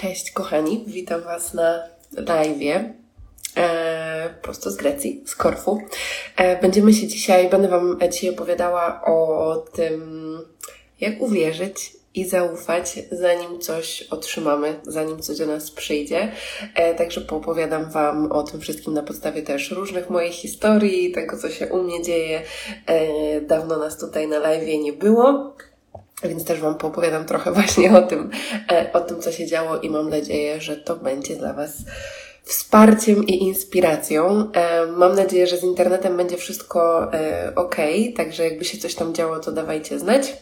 Cześć kochani, witam Was na live e, prosto z Grecji, z Korfu. E, będziemy się dzisiaj, będę Wam dzisiaj opowiadała o tym, jak uwierzyć i zaufać, zanim coś otrzymamy, zanim coś do nas przyjdzie. E, także poopowiadam Wam o tym wszystkim na podstawie też różnych moich historii, tego co się u mnie dzieje. E, dawno nas tutaj na live nie było. Więc też Wam poopowiadam trochę właśnie o tym, e, o tym, co się działo i mam nadzieję, że to będzie dla Was wsparciem i inspiracją. E, mam nadzieję, że z internetem będzie wszystko e, ok, także jakby się coś tam działo, to dawajcie znać.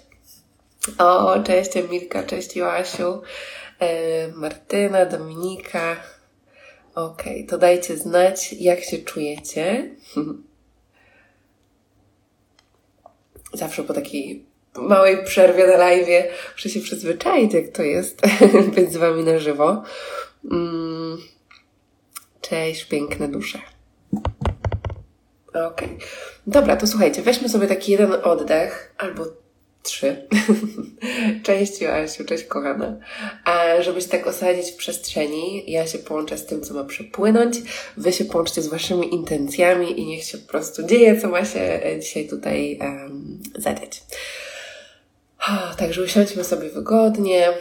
O, cześć Emilka, cześć Joasiu, Martyna, Dominika. Ok, to dajcie znać, jak się czujecie. Zawsze po takiej małej przerwie na live muszę się przyzwyczaić, jak to jest być z Wami na żywo. Mm. Cześć, piękne dusze. Okej. Dobra, to słuchajcie, weźmy sobie taki jeden oddech, albo trzy. cześć Joasiu, cześć kochana. A żeby się tak osadzić w przestrzeni, ja się połączę z tym, co ma przepłynąć, wy się połączcie z waszymi intencjami i niech się po prostu dzieje, co ma się e, dzisiaj tutaj um, zadziać. Także usiądźmy sobie wygodnie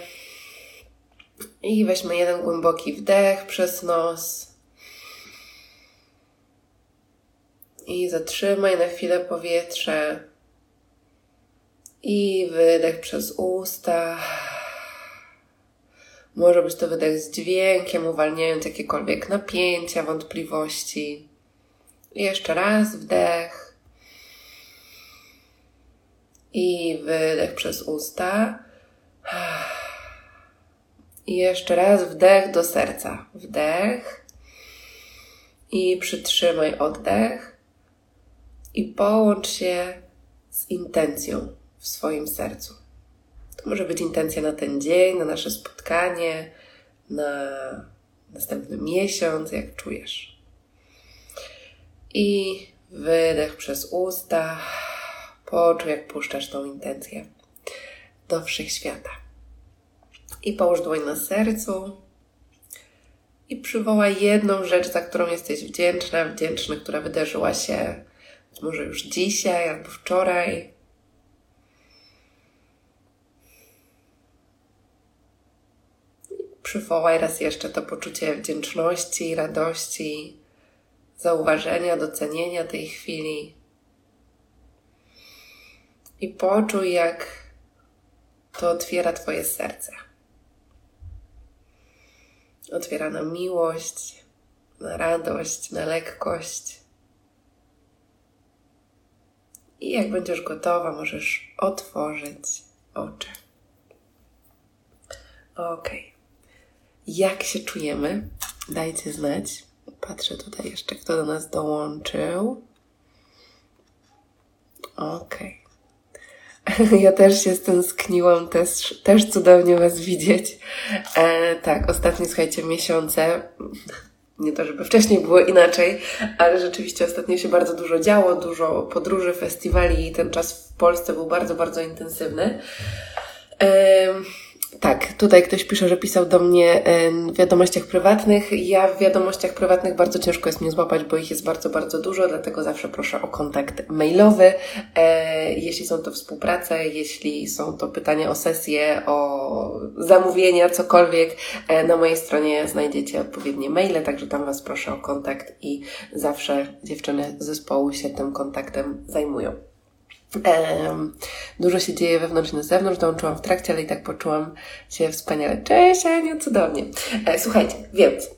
i weźmy jeden głęboki wdech przez nos. I zatrzymaj na chwilę powietrze. I wydech przez usta. Może być to wydech z dźwiękiem, uwalniając jakiekolwiek napięcia, wątpliwości. I jeszcze raz wdech. I wydech przez usta. I jeszcze raz wdech do serca. Wdech. I przytrzymaj oddech. I połącz się z intencją w swoim sercu. To może być intencja na ten dzień, na nasze spotkanie, na następny miesiąc, jak czujesz. I wydech przez usta. Poczuj, jak puszczasz tą intencję do wszechświata. I połóż dłoń na sercu i przywołaj jedną rzecz, za którą jesteś wdzięczna, wdzięczny, która wydarzyła się może już dzisiaj albo wczoraj. Przywołaj raz jeszcze to poczucie wdzięczności, radości, zauważenia, docenienia tej chwili i poczuj, jak to otwiera Twoje serce. Otwiera na miłość, na radość, na lekkość. I jak będziesz gotowa, możesz otworzyć oczy. Ok. Jak się czujemy? Dajcie znać. Patrzę tutaj jeszcze, kto do nas dołączył. Okej. Ja też się stęskniłam, też, też cudownie Was widzieć. E, tak, ostatnie, słuchajcie, miesiące, nie to, żeby wcześniej było inaczej, ale rzeczywiście ostatnio się bardzo dużo działo, dużo podróży, festiwali i ten czas w Polsce był bardzo, bardzo intensywny. E, tak, tutaj ktoś pisze, że pisał do mnie w wiadomościach prywatnych. Ja w wiadomościach prywatnych bardzo ciężko jest mnie złapać, bo ich jest bardzo, bardzo dużo, dlatego zawsze proszę o kontakt mailowy. E, jeśli są to współprace, jeśli są to pytania o sesję, o zamówienia, cokolwiek, e, na mojej stronie znajdziecie odpowiednie maile, także tam Was proszę o kontakt i zawsze dziewczyny zespołu się tym kontaktem zajmują. Dużo się dzieje wewnątrz i na zewnątrz. Dołączyłam w trakcie, ale i tak poczułam się wspaniale. Cześć, Aniu, cudownie. E, słuchajcie, więc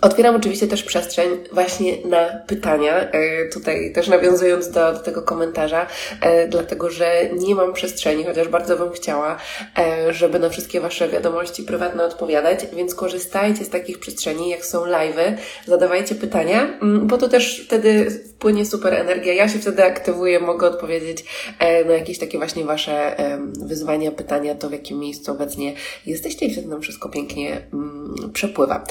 Otwieram oczywiście też przestrzeń właśnie na pytania, e, tutaj też nawiązując do, do, tego komentarza, e, dlatego że nie mam przestrzeni, chociaż bardzo bym chciała, e, żeby na wszystkie Wasze wiadomości prywatne odpowiadać, więc korzystajcie z takich przestrzeni, jak są live'y, zadawajcie pytania, mm, bo to też wtedy wpłynie super energia. Ja się wtedy aktywuję, mogę odpowiedzieć na jakieś takie właśnie Wasze wyzwania, pytania, to w jakim miejscu obecnie jesteście i wtedy nam wszystko pięknie mm, przepływa.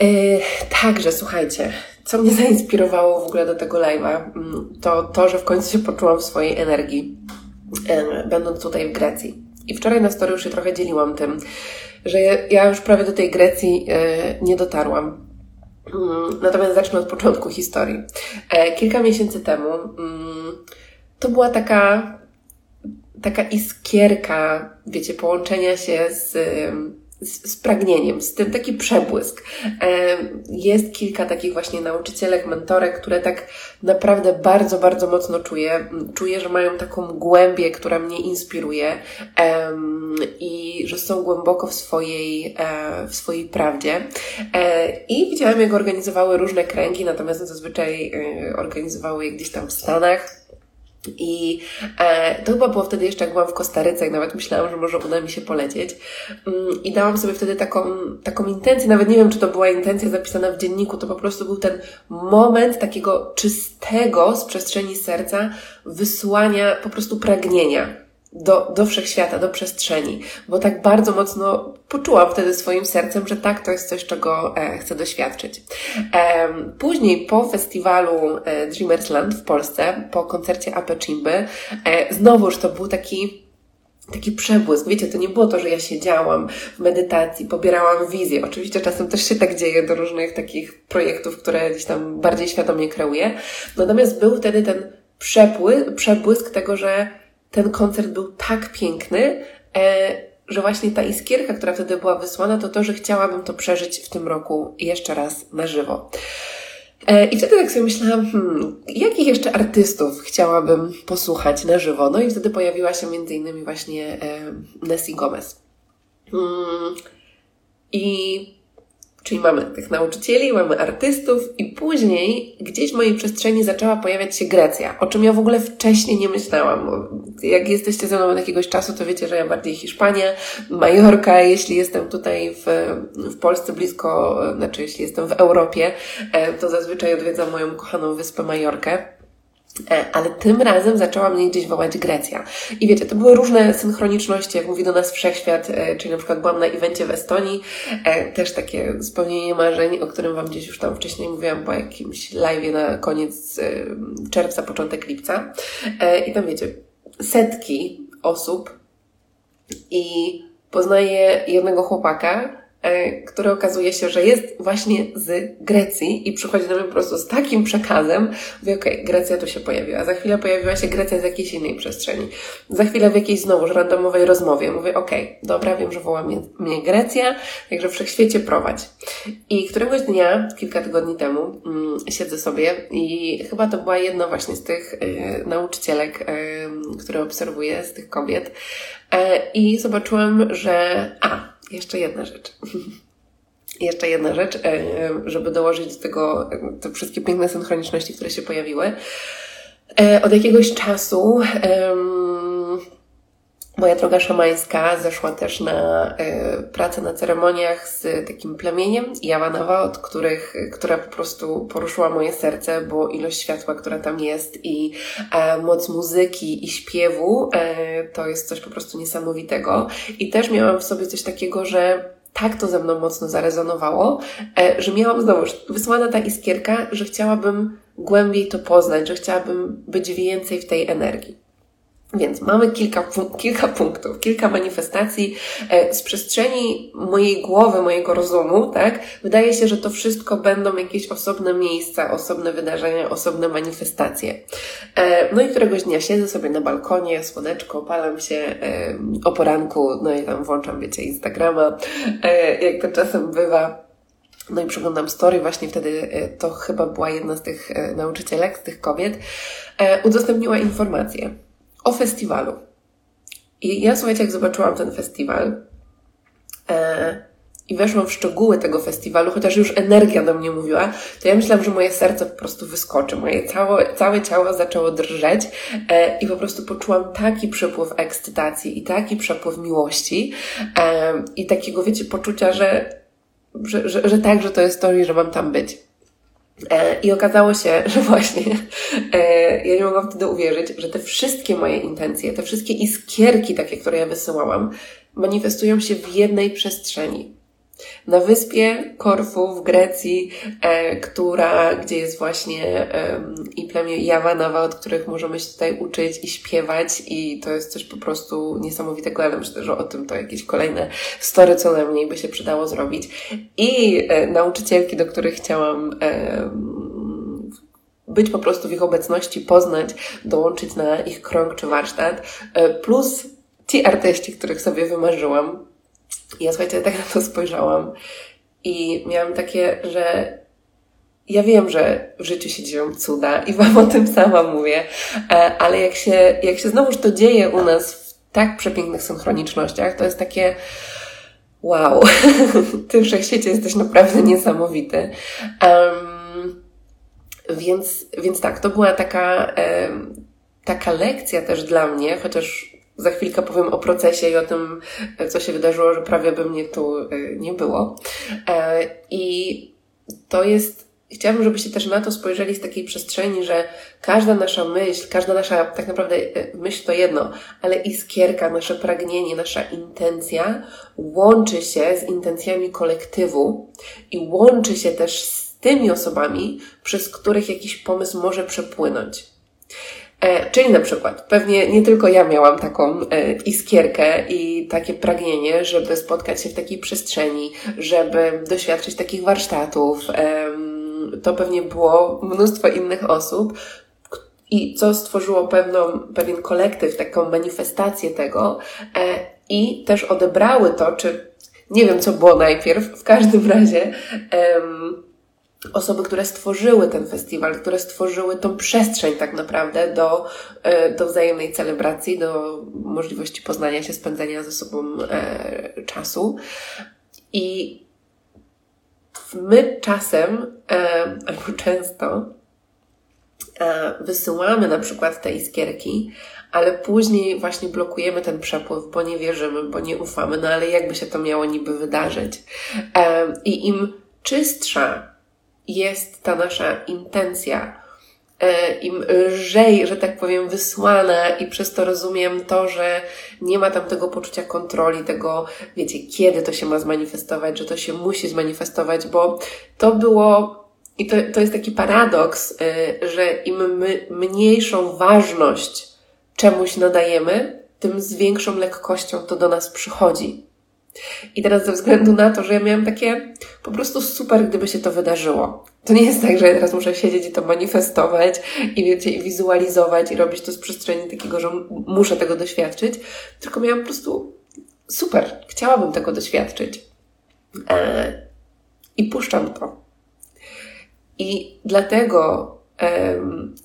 Yy, także słuchajcie, co mnie zainspirowało w ogóle do tego live'a, mm, to to, że w końcu się poczułam w swojej energii, będąc tutaj w Grecji. I wczoraj na story już się trochę dzieliłam tym, że ja już prawie do tej Grecji nie dotarłam. Mm, natomiast zacznę od początku historii. Kilka miesięcy temu mm, to była taka, taka iskierka, wiecie, połączenia się z z, z pragnieniem, z tym taki przebłysk. Jest kilka takich właśnie nauczycielek, mentorek, które tak naprawdę bardzo, bardzo mocno czuję. Czuję, że mają taką głębię, która mnie inspiruje i że są głęboko w swojej, e, w swojej prawdzie. E, I widziałam, jak organizowały różne kręgi, natomiast zazwyczaj e, organizowały je gdzieś tam w Stanach i e, to chyba było wtedy jeszcze, jak byłam w Kostaryce nawet myślałam, że może uda mi się polecieć. Mm, I dałam sobie wtedy taką, taką intencję, nawet nie wiem, czy to była intencja zapisana w dzienniku, to po prostu był ten moment takiego czystego z przestrzeni serca wysłania po prostu pragnienia do, do wszechświata, do przestrzeni, bo tak bardzo mocno poczułam wtedy swoim sercem, że tak, to jest coś, czego e, chcę doświadczyć. E, później po festiwalu e, Dreamersland w Polsce, po koncercie Ape Chimby, e, znowuż to był taki taki przebłysk. Wiecie, to nie było to, że ja siedziałam w medytacji, pobierałam wizję. Oczywiście czasem też się tak dzieje do różnych takich projektów, które gdzieś tam bardziej świadomie kreuję. Natomiast był wtedy ten przepły, przebłysk tego, że ten koncert był tak piękny, e, że właśnie ta iskierka, która wtedy była wysłana, to to, że chciałabym to przeżyć w tym roku jeszcze raz na żywo. E, I wtedy tak sobie myślałam, hmm, jakich jeszcze artystów chciałabym posłuchać na żywo? No i wtedy pojawiła się innymi właśnie e, Nessie Gomez. Hmm, I Czyli mamy tych nauczycieli, mamy artystów i później gdzieś w mojej przestrzeni zaczęła pojawiać się Grecja, o czym ja w ogóle wcześniej nie myślałam. Jak jesteście ze mną od jakiegoś czasu, to wiecie, że ja bardziej Hiszpania, Majorka, jeśli jestem tutaj w, w Polsce blisko, znaczy jeśli jestem w Europie, e, to zazwyczaj odwiedzam moją kochaną wyspę Majorkę. E, ale tym razem zaczęła mnie gdzieś wołać Grecja. I wiecie, to były różne synchroniczności, jak mówi do nas wszechświat, e, czyli na przykład byłam na evencie w Estonii, e, też takie spełnienie marzeń, o którym Wam gdzieś już tam wcześniej mówiłam po jakimś live na koniec czerwca, początek lipca. I tam wiecie, setki osób i poznaję jednego chłopaka, który okazuje się, że jest właśnie z Grecji i przychodzi do mnie po prostu z takim przekazem, mówię, okej, okay, Grecja tu się pojawiła, za chwilę pojawiła się Grecja z jakiejś innej przestrzeni, za chwilę w jakiejś znowuż randomowej rozmowie, mówię, okej, okay, dobra, wiem, że woła mnie, mnie Grecja, także wszechświecie prowadź. I któregoś dnia, kilka tygodni temu, mm, siedzę sobie i chyba to była jedna właśnie z tych y, nauczycielek, y, które obserwuję, z tych kobiet, y, i zobaczyłam, że a, jeszcze jedna rzecz. Jeszcze jedna rzecz, e, żeby dołożyć do tego te wszystkie piękne synchroniczności, które się pojawiły. E, od jakiegoś czasu um, moja droga szamańska zeszła też na e, pracę na ceremoniach z takim plemieniem Jawanawa, od których, która po prostu poruszyła moje serce, bo ilość światła, która tam jest i e, moc muzyki i śpiewu, e, to jest coś po prostu niesamowitego. I też miałam w sobie coś takiego, że tak to ze mną mocno zarezonowało, e, że miałam znowu wysłana ta iskierka, że chciałabym głębiej to poznać, że chciałabym być więcej w tej energii. Więc mamy kilka, kilka punktów, kilka manifestacji e, z przestrzeni mojej głowy, mojego rozumu, tak? Wydaje się, że to wszystko będą jakieś osobne miejsca, osobne wydarzenia, osobne manifestacje. E, no i któregoś dnia siedzę sobie na balkonie, słoneczko, opalam się e, o poranku, no i tam włączam, wiecie, Instagrama, jak to czasem bywa. No i przeglądam story, właśnie wtedy to chyba była jedna z tych nauczycielek, z tych kobiet, udostępniła informację o festiwalu. I ja słuchajcie, jak zobaczyłam ten festiwal e, i weszłam w szczegóły tego festiwalu, chociaż już energia do mnie mówiła, to ja myślałam, że moje serce po prostu wyskoczy. Moje całe, całe ciało zaczęło drżeć e, i po prostu poczułam taki przepływ ekscytacji i taki przepływ miłości e, i takiego, wiecie, poczucia, że, że, że, że tak, że to jest to i że mam tam być. E, I okazało się, że właśnie e, ja nie mogłam wtedy uwierzyć, że te wszystkie moje intencje, te wszystkie iskierki takie, które ja wysyłałam, manifestują się w jednej przestrzeni. Na wyspie Korfu w Grecji, e, która, gdzie jest właśnie e, i plemię Jawanawa, od których możemy się tutaj uczyć i śpiewać i to jest coś po prostu niesamowitego, ale myślę, że o tym to jakieś kolejne story co najmniej by się przydało zrobić. I e, nauczycielki, do których chciałam być po prostu w ich obecności, poznać, dołączyć na ich krąg czy warsztat, e, plus ci artyści, których sobie wymarzyłam. I ja słuchajcie, tak na to spojrzałam i miałam takie, że ja wiem, że w życiu się dzieją cuda i Wam o tym sama mówię, e, ale jak się, jak się znowuż to dzieje u nas w tak przepięknych synchronicznościach, to jest takie wow, Ty wszechświecie jesteś naprawdę niesamowity. Um, więc, więc tak, to była taka, um, taka lekcja też dla mnie, chociaż za chwilkę powiem o procesie i o tym, co się wydarzyło, że prawie by mnie tu e, nie było. E, I to jest, chciałabym, żebyście też na to spojrzeli z takiej przestrzeni, że każda nasza myśl, każda nasza, tak naprawdę e, myśl to jedno, ale iskierka, nasze pragnienie, nasza intencja łączy się z intencjami kolektywu i łączy się też z tymi osobami, przez których jakiś pomysł może przepłynąć. E, czyli na przykład, pewnie nie tylko ja miałam taką e, iskierkę i takie pragnienie, żeby spotkać się w takiej przestrzeni, żeby doświadczyć takich warsztatów. To pewnie było mnóstwo innych osób, i co stworzyło pewną, pewien kolektyw, taką manifestację tego. E, i też odebrały to, czy nie wiem, co było najpierw, w każdym razie osoby, które stworzyły ten festiwal, które stworzyły tą przestrzeń tak naprawdę do, e, do wzajemnej celebracji, do możliwości poznania się, spędzania ze sobą e, czasu. I my czasem, e, albo często, wysyłamy na przykład te iskierki, ale później właśnie blokujemy ten przepływ, bo nie wierzymy, bo nie ufamy, no ale jakby się to miało niby wydarzyć. I im czystsza jest ta nasza intencja, e, im lżej, że tak powiem, wysłana i przez to rozumiem to, że nie ma tam tego poczucia kontroli, tego, wiecie, kiedy to się ma zmanifestować, że to się musi zmanifestować, bo to było, i to, to jest taki paradoks, e, że im my mniejszą ważność czemuś nadajemy, tym z większą lekkością to do nas przychodzi. I teraz ze względu na to, że ja miałam takie po prostu super, gdyby się to wydarzyło. To nie jest tak, że ja teraz muszę siedzieć i to manifestować i wiecie, i wizualizować i robić to z przestrzeni takiego, że muszę tego doświadczyć, tylko miałam po prostu super, chciałabym tego doświadczyć. E, I puszczam to. I dlatego e,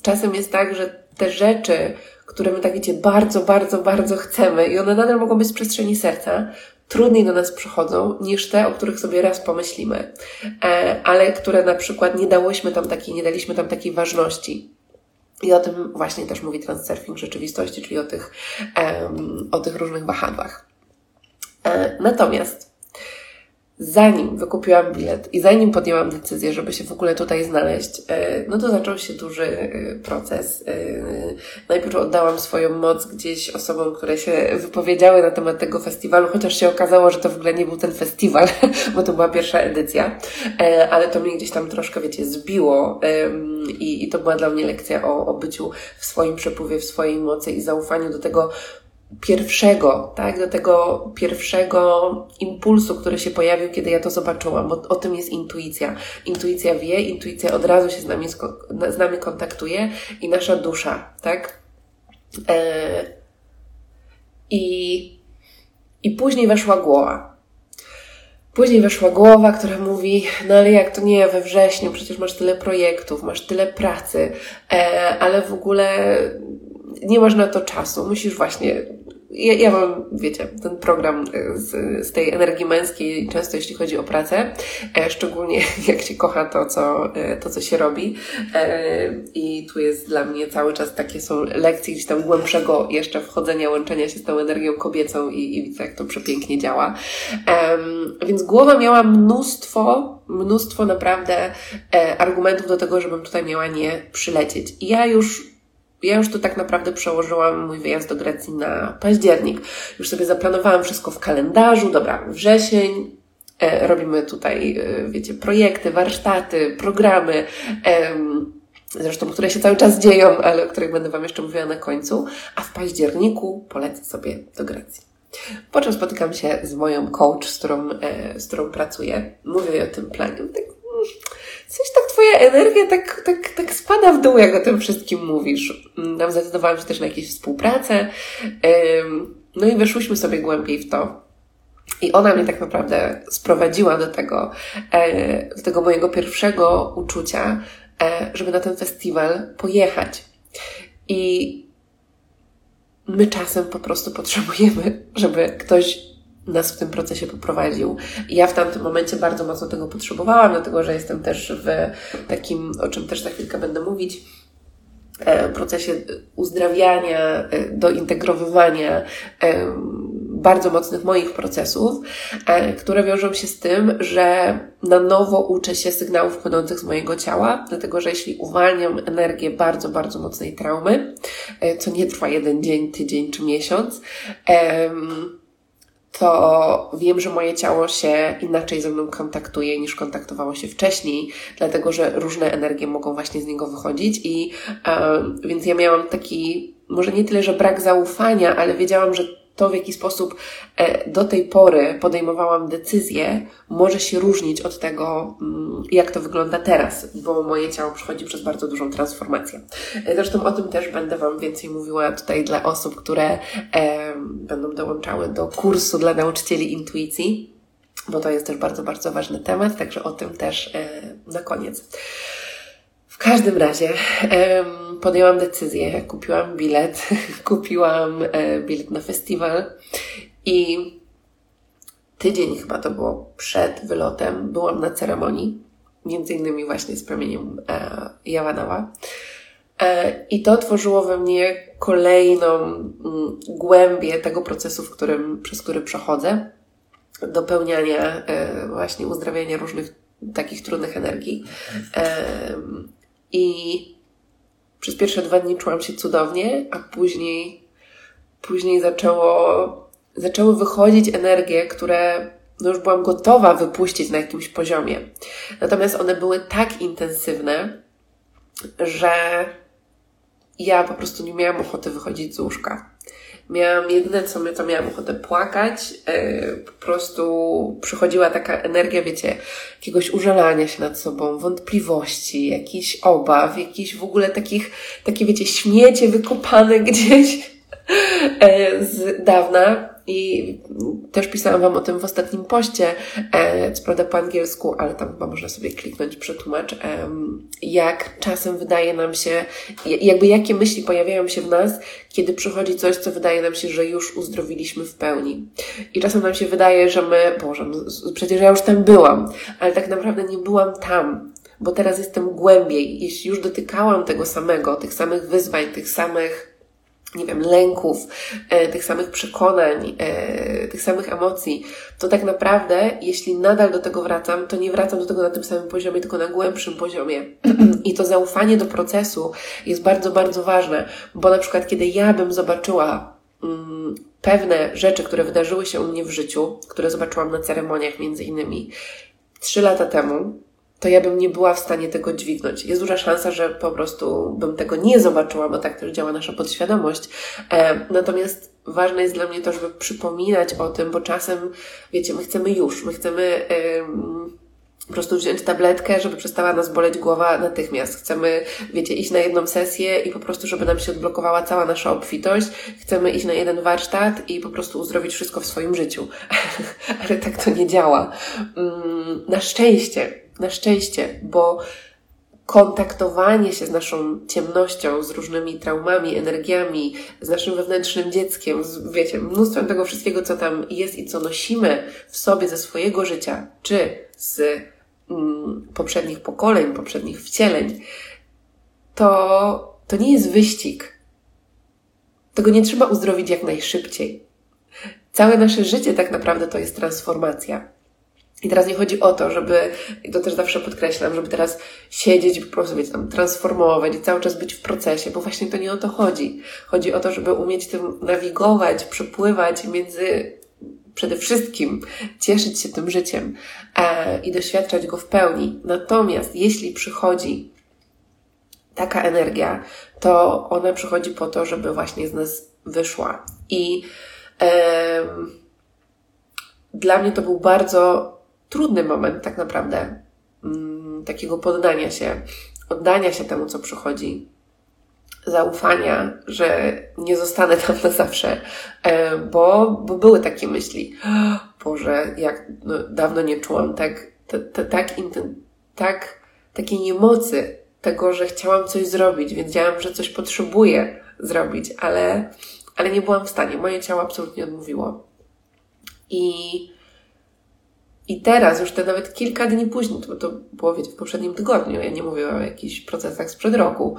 czasem jest tak, że te rzeczy, które my tak wiecie, bardzo, bardzo, bardzo chcemy i one nadal mogą być z przestrzeni serca, trudniej do nas przychodzą niż te, o których sobie raz pomyślimy, e, ale które na przykład nie dałyśmy tam takiej, nie daliśmy tam takiej ważności. I o tym właśnie też mówi Transurfing Rzeczywistości, czyli o tych, o tych różnych wahadłach. E, natomiast zanim wykupiłam bilet i zanim podjęłam decyzję, żeby się w ogóle tutaj znaleźć, e, no to zaczął się duży e, proces. E, najpierw oddałam swoją moc gdzieś osobom, które się wypowiedziały na temat tego festiwalu, chociaż się okazało, że to w ogóle nie był ten festiwal, bo to była pierwsza edycja, ale to mnie gdzieś tam troszkę, wiecie, zbiło i, to była dla mnie lekcja o, o byciu w swoim przepływie, w swojej mocy i zaufaniu do tego, pierwszego, tak, do tego pierwszego impulsu, który się pojawił, kiedy ja to zobaczyłam, bo o tym jest intuicja. Intuicja wie, intuicja od razu się z nami, z nami kontaktuje i nasza dusza, tak? E, I, I później weszła głowa. Później weszła głowa, która mówi, no ale jak to nie we wrześniu, przecież masz tyle projektów, masz tyle pracy, e, ale w ogóle nie masz na to czasu, musisz właśnie ja, ja mam, wiecie, ten program z, z tej energii męskiej, często jeśli chodzi o pracę, e, szczególnie jak się kocha to, co, e, to, co się robi. E, I tu jest dla mnie cały czas takie są lekcje gdzieś tam głębszego jeszcze wchodzenia, łączenia się z tą energią kobiecą i, i widzę, jak to przepięknie działa. Więc głowa miała mnóstwo, mnóstwo naprawdę argumentów do tego, żebym tutaj miała nie przylecieć. I ja już ja już tu tak naprawdę przełożyłam mój wyjazd do Grecji na październik. Już sobie zaplanowałam wszystko w kalendarzu. Dobra, wrzesień, E, robimy tutaj, e, wiecie, projekty, warsztaty, programy, zresztą, które się cały czas dzieją, ale o których będę Wam jeszcze mówiła na końcu. A w październiku polecę sobie do Grecji. Po czym spotykam się z moją coach, z którą, e, z którą pracuję. Mówię o tym planie. Tak, mm, coś tak Twoja energia tak, tak, tak spada w dół, jak o tym wszystkim mówisz. Mm, zdecydowałam się też na jakieś współpracę. No i weszłyśmy sobie głębiej w to. I ona mnie tak naprawdę sprowadziła do tego, e, do tego mojego pierwszego uczucia, e, żeby na ten festiwal pojechać. I my czasem po prostu potrzebujemy, żeby ktoś nas w tym procesie poprowadził. Ja w tamtym momencie bardzo mocno tego potrzebowałam, dlatego że jestem też w takim, o czym też za chwilkę będę mówić, e, procesie uzdrawiania, dointegrowywania bardzo mocnych moich procesów, e, które wiążą się z tym, że na nowo uczę się sygnałów płynących z mojego ciała, dlatego że jeśli uwalniam energię bardzo, bardzo mocnej traumy, e, co nie trwa jeden dzień, tydzień czy miesiąc, to wiem, że moje ciało się inaczej ze mną kontaktuje niż kontaktowało się wcześniej, dlatego że różne energie mogą właśnie z niego wychodzić i więc ja miałam taki, może nie tyle, że brak zaufania, ale wiedziałam, że to, w jaki sposób e, do tej pory podejmowałam decyzje, może się różnić od tego, mm, jak to wygląda teraz, bo moje ciało przechodzi przez bardzo dużą transformację. E, zresztą o tym też będę Wam więcej mówiła tutaj dla osób, które e, będą dołączały do kursu dla nauczycieli intuicji, bo to jest też bardzo, bardzo ważny temat, także o tym też na koniec. W każdym razie podjęłam decyzję, kupiłam bilet, kupiłam e, bilet na festiwal i tydzień chyba to było przed wylotem, byłam na ceremonii, między innymi właśnie z promieniem e, Jawanawa. E, I to tworzyło we mnie kolejną m, głębię tego procesu, w którym, przez który przechodzę, dopełniania, e, właśnie uzdrawiania różnych takich trudnych energii. E, I przez pierwsze dwa dni czułam się cudownie, a później, później zaczęło, zaczęły wychodzić energie, które no już byłam gotowa wypuścić na jakimś poziomie. Natomiast one były tak intensywne, że ja po prostu nie miałam ochoty wychodzić z łóżka. Miałam jedyne, co my to miałam ochotę płakać. Yy, po prostu przychodziła taka energia, wiecie, jakiegoś użalania się nad sobą, wątpliwości, jakichś obaw, jakichś w ogóle takich, takie wiecie, śmiecie wykopane gdzieś yy, z dawna. I też pisałam Wam o tym w ostatnim poście, e, co prawda po angielsku, ale tam chyba można sobie kliknąć, przetłumacz, e, jak czasem wydaje nam się, jakby jakie myśli pojawiają się w nas, kiedy przychodzi coś, co wydaje nam się, że już uzdrowiliśmy w pełni. I czasem nam się wydaje, że my, Boże, no, przecież ja już tam byłam, ale tak naprawdę nie byłam tam bo teraz jestem głębiej. Jeśli już dotykałam tego samego, tych samych wyzwań, tych samych nie wiem, lęków, e, tych samych przekonań, e, tych samych emocji, to tak naprawdę, jeśli nadal do tego wracam, to nie wracam do tego na tym samym poziomie, tylko na głębszym poziomie. I to zaufanie do procesu jest bardzo, bardzo ważne, bo na przykład, kiedy ja bym zobaczyła mm, pewne rzeczy, które wydarzyły się u mnie w życiu, które zobaczyłam na ceremoniach między innymi trzy lata temu, to ja bym nie była w stanie tego dźwignąć. Jest duża szansa, że po prostu bym tego nie zobaczyła, bo tak też działa nasza podświadomość. E, natomiast ważne jest dla mnie to, żeby przypominać o tym, bo czasem, wiecie, my chcemy już, my chcemy po prostu wziąć tabletkę, żeby przestała nas boleć głowa natychmiast. Chcemy, wiecie, iść na jedną sesję i po prostu, żeby nam się odblokowała cała nasza obfitość. Chcemy iść na jeden warsztat i po prostu uzdrowić wszystko w swoim życiu. Ale tak to nie działa. Mm, na szczęście na szczęście, bo kontaktowanie się z naszą ciemnością, z różnymi traumami, energiami, z naszym wewnętrznym dzieckiem, z, wiecie, mnóstwem tego wszystkiego, co tam jest i co nosimy w sobie ze swojego życia, czy z mm, poprzednich pokoleń, poprzednich wcieleń, to, to nie jest wyścig. Tego nie trzeba uzdrowić jak najszybciej. Całe nasze życie tak naprawdę to jest transformacja. I teraz nie chodzi o to, żeby, i to też zawsze podkreślam, żeby teraz siedzieć i po prostu, wiecie, tam transformować i cały czas być w procesie, bo właśnie to nie o to chodzi. Chodzi o to, żeby umieć tym nawigować, przepływać między przede wszystkim cieszyć się tym życiem e, i doświadczać go w pełni. Natomiast jeśli przychodzi taka energia, to ona przychodzi po to, żeby właśnie z nas wyszła. I e, dla mnie to był bardzo trudny moment, tak naprawdę, mm, takiego poddania się, oddania się temu, co przychodzi, zaufania, że nie zostanę tam na zawsze, e, bo, bo były takie myśli. Boże, jak no, dawno nie czułam tak, tak, tak, takiej niemocy tego, że chciałam coś zrobić, wiedziałam, że coś potrzebuję zrobić, ale, ale nie byłam w stanie. Moje ciało absolutnie odmówiło. I, i teraz, już te nawet kilka dni później, to, to było w poprzednim tygodniu, ja nie mówię o jakichś procesach sprzed roku,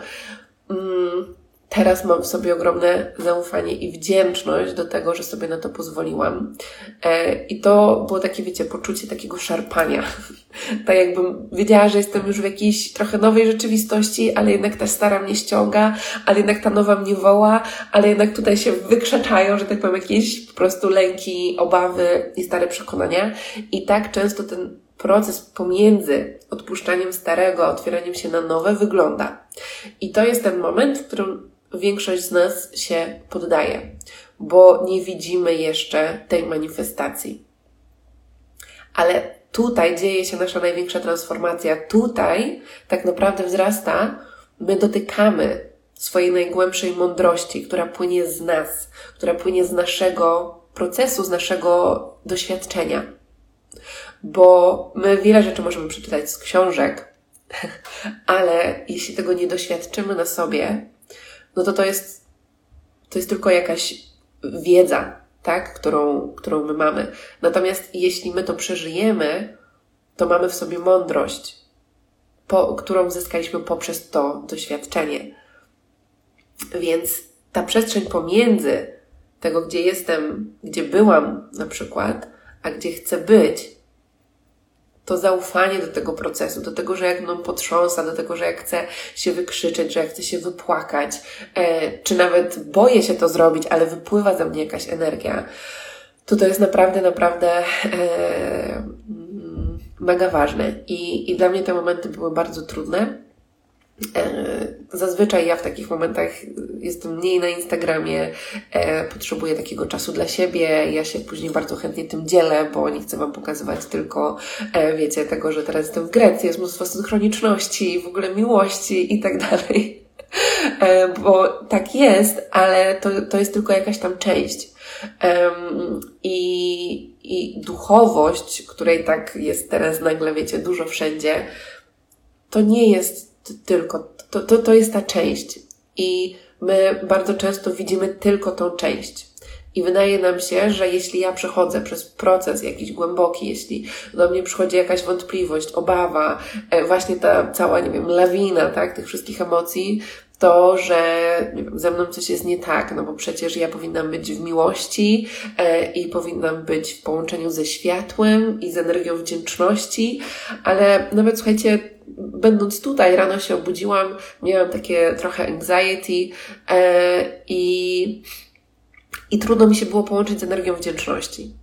mm, teraz mam w sobie ogromne zaufanie i wdzięczność do tego, że sobie na to pozwoliłam. E, I to było takie, wiecie, poczucie takiego szarpania. tak jakbym wiedziała, że jestem już w jakiejś trochę nowej rzeczywistości, ale jednak ta stara mnie ściąga, ale jednak ta nowa mnie woła, ale jednak tutaj się wykrzaczają, że tak powiem, jakieś po prostu lęki, obawy i stare przekonania. I tak często ten proces pomiędzy odpuszczaniem starego, a otwieraniem się na nowe wygląda. I to jest ten moment, w którym większość z nas się poddaje, bo nie widzimy jeszcze tej manifestacji. Ale tutaj dzieje się nasza największa transformacja. Tutaj tak naprawdę wzrasta, my dotykamy swojej najgłębszej mądrości, która płynie z nas, która płynie z naszego procesu, z naszego doświadczenia. Bo my wiele rzeczy możemy przeczytać z książek, ale jeśli tego nie doświadczymy na sobie, no to to jest, to jest tylko jakaś wiedza, tak, którą, którą my mamy. Natomiast jeśli my to przeżyjemy, to mamy w sobie mądrość, po, którą zyskaliśmy poprzez to doświadczenie. Więc ta przestrzeń pomiędzy tego, gdzie jestem, gdzie byłam na przykład, a gdzie chcę być, to zaufanie do tego procesu, do tego, że jak mną potrząsa, do tego, że jak chcę się wykrzyczeć, że jak chcę się wypłakać, e, czy nawet boję się to zrobić, ale wypływa ze mnie jakaś energia, to to jest naprawdę, naprawdę e, mm, mega ważne. I, I dla mnie te momenty były bardzo trudne zazwyczaj ja w takich momentach jestem mniej na Instagramie, e, potrzebuję takiego czasu dla siebie. Ja się później bardzo chętnie tym dzielę, bo nie chcę Wam pokazywać tylko, e, wiecie, tego, że teraz jestem w Grecji, jest mnóstwo synchroniczności, w ogóle miłości i tak dalej. Bo tak jest, ale to, to jest tylko jakaś tam część. I, I duchowość, której tak jest teraz nagle, wiecie, dużo wszędzie, to nie jest tylko, to, to, to jest ta część. I my bardzo często widzimy tylko tą część. I wydaje nam się, że jeśli ja przechodzę przez proces jakiś głęboki, jeśli do mnie przychodzi jakaś wątpliwość, obawa, e, właśnie ta cała, nie wiem, lawina, tak, tych wszystkich emocji, to, że nie wiem, ze mną coś jest nie tak, no bo przecież ja powinnam być w miłości e, i powinnam być w połączeniu ze światłem i z energią wdzięczności, ale nawet słuchajcie, będąc tutaj, rano się obudziłam, miałam takie trochę anxiety e, i, i trudno mi się było połączyć z energią wdzięczności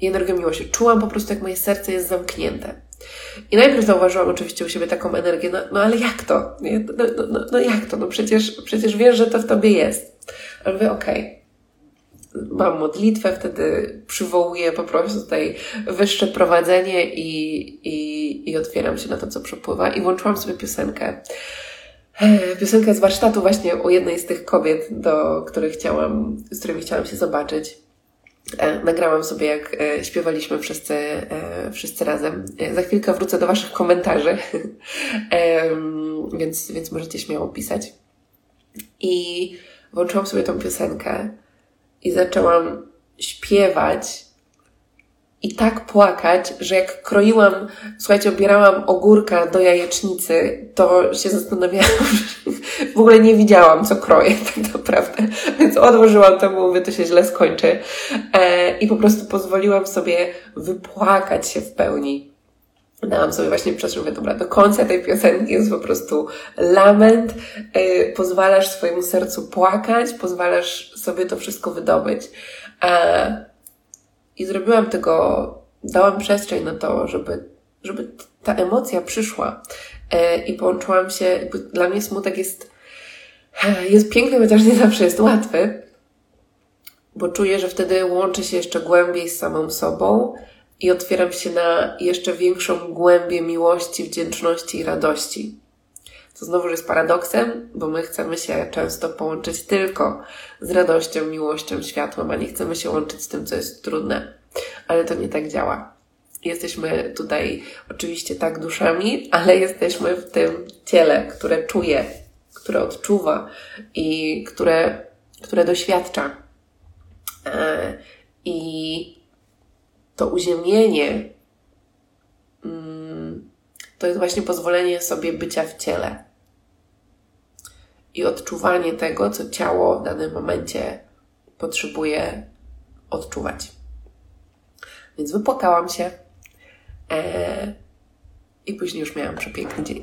i energią miłości. Czułam po prostu, jak moje serce jest zamknięte. I najpierw zauważyłam oczywiście u siebie taką energię, no, no ale jak to? No, no, no, no, jak to? No przecież, przecież wiesz, że to w tobie jest. Ale mówię, okej, okay mam modlitwę, wtedy przywołuję po prostu tutaj wyższe prowadzenie i, i, i otwieram się na to, co przepływa. I włączyłam sobie piosenkę. Piosenkę z warsztatu właśnie u jednej z tych kobiet, do których chciałam, z którymi chciałam się zobaczyć. E, nagrałam sobie, jak e, śpiewaliśmy wszyscy, wszyscy razem. Za chwilkę wrócę do Waszych komentarzy, więc, więc możecie śmiało pisać. I włączyłam sobie tą piosenkę i zaczęłam śpiewać i tak płakać, że jak kroiłam, słuchajcie, obierałam ogórka do jajecznicy, to się zastanawiałam, w ogóle nie widziałam, co kroję tak naprawdę, więc odłożyłam to, mówię, to się źle skończy e, i po prostu pozwoliłam sobie wypłakać się w pełni. Dałam sobie właśnie przestrzeń, mówię, dobra, do końca tej piosenki jest po prostu lament, yy, pozwalasz swojemu sercu płakać, pozwalasz sobie to wszystko wydobyć. E, i zrobiłam tego, dałam przestrzeń na to, żeby, żeby ta emocja przyszła e, i połączyłam się, dla mnie smutek jest, jest piękny, chociaż nie zawsze jest łatwy, bo czuję, że wtedy łączę się jeszcze głębiej z samą sobą i otwieram się na jeszcze większą głębię miłości, wdzięczności i radości. To znowu jest paradoksem, bo my chcemy się często połączyć tylko z radością, miłością, światłem, a nie chcemy się łączyć z tym, co jest trudne. Ale to nie tak działa. Jesteśmy tutaj oczywiście tak duszami, ale jesteśmy w tym ciele, które czuje, które odczuwa i które, które doświadcza. E, I to uziemienie mm, to jest właśnie pozwolenie sobie bycia w ciele i odczuwanie tego, co ciało w danym momencie potrzebuje odczuwać. Więc wypłakałam się e, i później już miałam przepiękny dzień.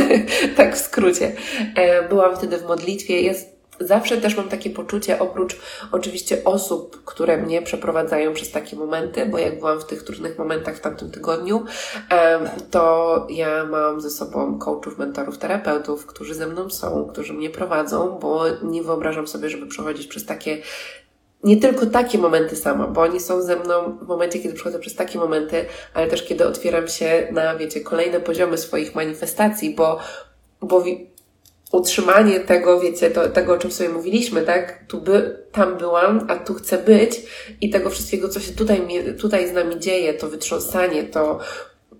tak w skrócie. E, byłam wtedy w modlitwie. Jest zawsze też mam takie poczucie, oprócz oczywiście osób, które mnie przeprowadzają przez takie momenty, bo jak byłam w tych trudnych momentach w tamtym tygodniu, to ja mam ze sobą coachów, mentorów, terapeutów, którzy ze mną są, którzy mnie prowadzą, bo nie wyobrażam sobie, żeby przechodzić przez takie nie tylko takie momenty sama, bo oni są ze mną w momencie, kiedy przechodzę przez takie momenty, ale też kiedy otwieram się na, wiecie, kolejne poziomy swoich manifestacji, bo, bo utrzymanie tego, wiecie, to, tego, o czym sobie mówiliśmy, tak? Tu by, tam byłam, a tu chcę być i tego wszystkiego, co się tutaj, tutaj z nami dzieje, to wytrząsanie, to,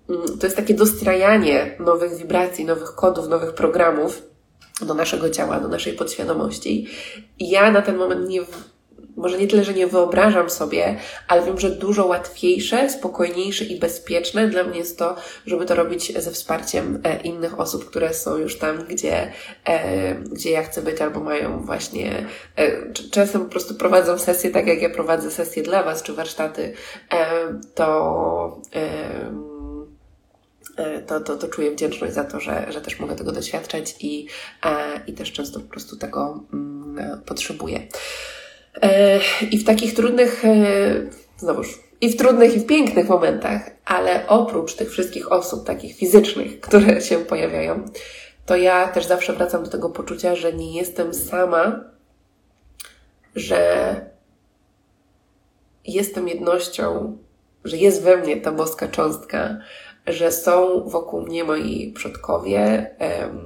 mm, to jest takie dostrajanie nowych wibracji, nowych kodów, nowych programów do naszego ciała, do naszej podświadomości. I ja na ten moment nie, może nie tyle, że nie wyobrażam sobie, ale wiem, że dużo łatwiejsze, spokojniejsze i bezpieczne dla mnie jest to, żeby to robić ze wsparciem e, innych osób, które są już tam, gdzie, e, gdzie ja chcę być, albo mają właśnie, e, czasem po prostu prowadzą sesje, tak jak ja prowadzę sesje dla Was, czy warsztaty, to to, to, to czuję wdzięczność za to, że, że też mogę tego doświadczać i, i też często po prostu tego mm, potrzebuję. E, I w takich trudnych, e, znowuż, i w trudnych, i w pięknych momentach, ale oprócz tych wszystkich osób, takich fizycznych, które się pojawiają, to ja też zawsze wracam do tego poczucia, że nie jestem sama, że jestem jednością, że jest we mnie ta boska cząstka, że są wokół mnie moi przodkowie,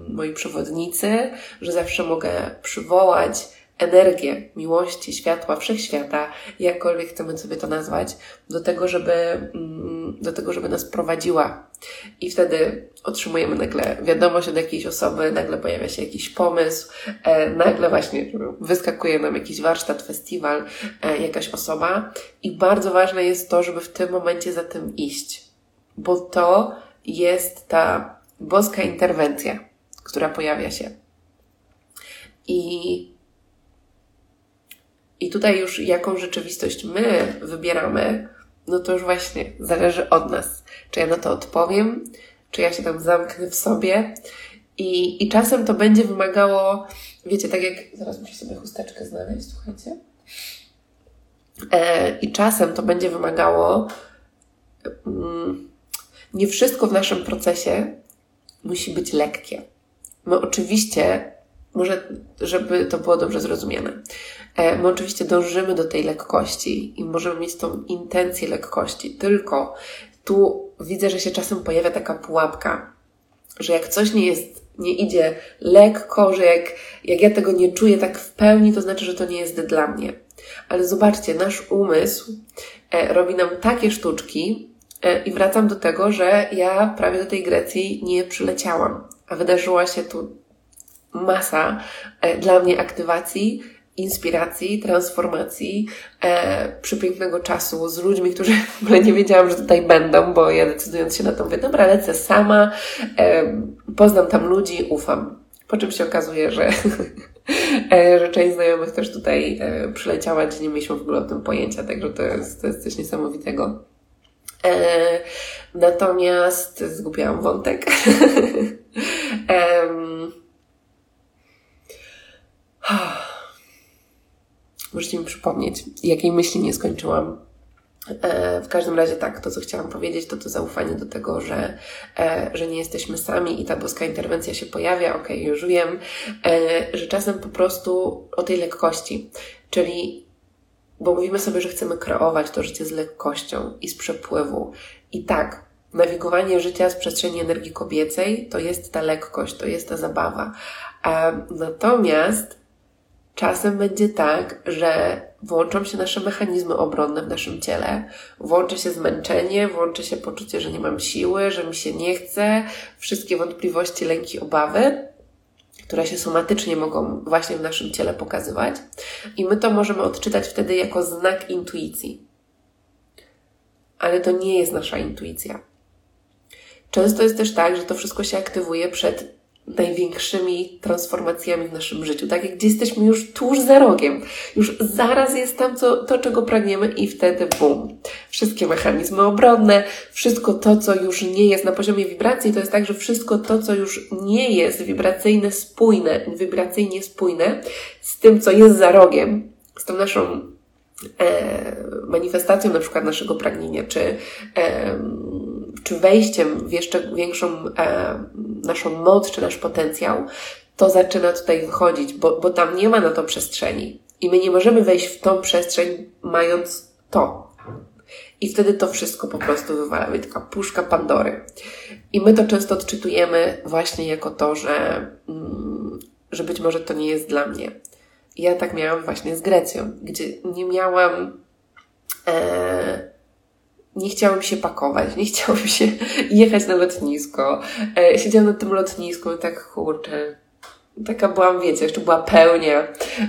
moi przewodnicy, że zawsze mogę przywołać energię miłości, światła, wszechświata, jakkolwiek chcemy sobie to nazwać, do tego, żeby, mm, do tego, żeby nas prowadziła. I wtedy otrzymujemy nagle wiadomość od jakiejś osoby, nagle pojawia się jakiś pomysł, e, nagle właśnie wyskakuje nam jakiś warsztat, festiwal, e, jakaś osoba. I bardzo ważne jest to, żeby w tym momencie za tym iść, bo to jest ta boska interwencja, która pojawia się. I i tutaj już jaką rzeczywistość my wybieramy, no to już właśnie zależy od nas. Czy ja na to odpowiem, czy ja się tam zamknę w sobie. I, i czasem to będzie wymagało, wiecie, tak jak. Zaraz muszę sobie chusteczkę znaleźć, słuchajcie. E, I czasem to będzie wymagało. Mm, nie wszystko w naszym procesie musi być lekkie. My oczywiście może, żeby to było dobrze zrozumiane. E, my oczywiście dążymy do tej lekkości i możemy mieć tą intencję lekkości, tylko tu widzę, że się czasem pojawia taka pułapka, że jak coś nie jest, nie idzie lekko, że jak, jak ja tego nie czuję tak w pełni, to znaczy, że to nie jest dla mnie. Ale zobaczcie, nasz umysł e, robi nam takie sztuczki, e, i wracam do tego, że ja prawie do tej Grecji nie przyleciałam, a wydarzyła się tu masa dla mnie aktywacji, inspiracji, transformacji, e, przepięknego czasu z ludźmi, którzy w ogóle nie wiedziałam, że tutaj będą, bo ja decydując się na to mówię, dobra, lecę sama, e, poznam tam ludzi, ufam. Po czym się okazuje, że, e, że część znajomych też tutaj e, przyleciała, gdzie nie mieliśmy w ogóle o tym pojęcia, także to jest, to jest coś niesamowitego. E, natomiast zgubiłam wątek. Możecie mi przypomnieć, jakiej myśli nie skończyłam. E, w każdym razie tak, to co chciałam powiedzieć, to to zaufanie do tego, że, e, że nie jesteśmy sami i ta boska interwencja się pojawia, okej, okay, już wiem, e, że czasem po prostu o tej lekkości, czyli bo mówimy sobie, że chcemy kreować to życie z lekkością i z przepływu. I tak, nawigowanie życia z przestrzeni energii kobiecej to jest ta lekkość, to jest ta zabawa. Natomiast czasem będzie tak, że włączą się nasze mechanizmy obronne w naszym ciele, włączy się zmęczenie, włączy się poczucie, że nie mam siły, że mi się nie chce, wszystkie wątpliwości, lęki, obawy, które się somatycznie mogą właśnie w naszym ciele pokazywać. I my to możemy odczytać wtedy jako znak intuicji. Ale to nie jest nasza intuicja. Często jest też tak, że to wszystko się aktywuje przed największymi transformacjami w naszym życiu. Tak jak gdzie jesteśmy już tuż za rogiem. Już zaraz jest tam co, to, czego pragniemy i wtedy bum. Wszystkie mechanizmy obronne, wszystko to, co już nie jest na poziomie wibracji, to jest tak, że wszystko to, co już nie jest wibracyjne, spójne, wibracyjnie spójne z tym, co jest za rogiem, z tą naszą e, manifestacją na przykład naszego pragnienia, czy e, czy wejściem w jeszcze większą e, naszą moc, czy nasz potencjał, to zaczyna tutaj wychodzić, bo, bo tam nie ma na to przestrzeni. I my nie możemy wejść w tą przestrzeń, mając to. I wtedy to wszystko po prostu wywala, taka puszka Pandory. I my to często odczytujemy właśnie jako to, że, mm, że być może to nie jest dla mnie. ja tak miałam właśnie z Grecją, gdzie nie miałam e, nie chciałam się pakować, nie chciałam się jechać na lotnisko. E, siedziałam na tym lotnisku i tak kurczę. Taka byłam, wiecie, jeszcze była pełnia,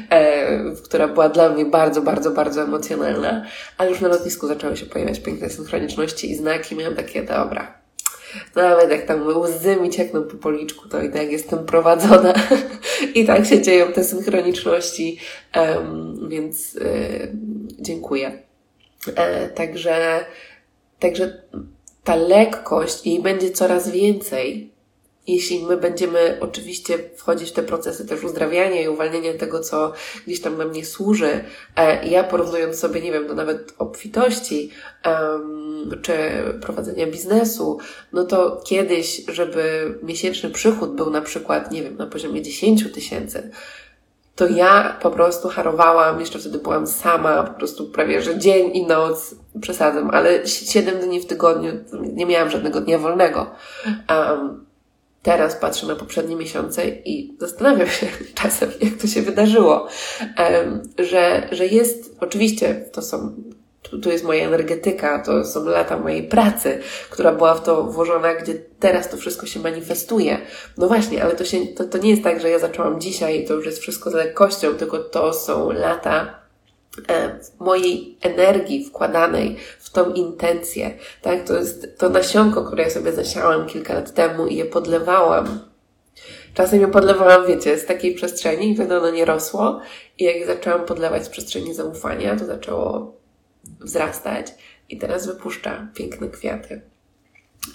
e, która była dla mnie bardzo, bardzo, bardzo emocjonalna, ale już na lotnisku zaczęły się pojawiać piękne synchroniczności i znaki. Miałam takie, dobra, nawet jak tam łzy mi ciekną po policzku, to i tak jestem prowadzona i tak się dzieją te synchroniczności, więc y, dziękuję. E, także Także ta lekkość jej będzie coraz więcej, jeśli my będziemy oczywiście wchodzić w te procesy też uzdrawiania i uwalniania tego, co gdzieś tam nam nie służy. E, ja porównując sobie, nie wiem, do nawet obfitości um, czy prowadzenia biznesu, no to kiedyś, żeby miesięczny przychód był na przykład, nie wiem, na poziomie 10 tysięcy, to ja po prostu harowałam, jeszcze wtedy byłam sama, po prostu prawie, że dzień i noc, przesadzam, ale 7 dni w tygodniu, nie miałam żadnego dnia wolnego. Um, teraz patrzę na poprzednie miesiące i zastanawiam się czasem, jak to się wydarzyło, um, że, że jest, oczywiście to są tu, jest moja energetyka, to są lata mojej pracy, która była w to włożona, gdzie teraz to wszystko się manifestuje. No właśnie, ale to, się, to, to nie jest tak, że ja zaczęłam dzisiaj i to już jest wszystko z lekkością, tylko to są lata e, mojej energii wkładanej w tą intencję. Tak? To jest to nasionko, które ja sobie zasiałam kilka lat temu i je podlewałam. Czasem je podlewałam, wiecie, z takiej przestrzeni i wtedy ono nie rosło. I jak zaczęłam podlewać z przestrzeni zaufania, to zaczęło wzrastać i teraz wypuszcza piękne kwiaty.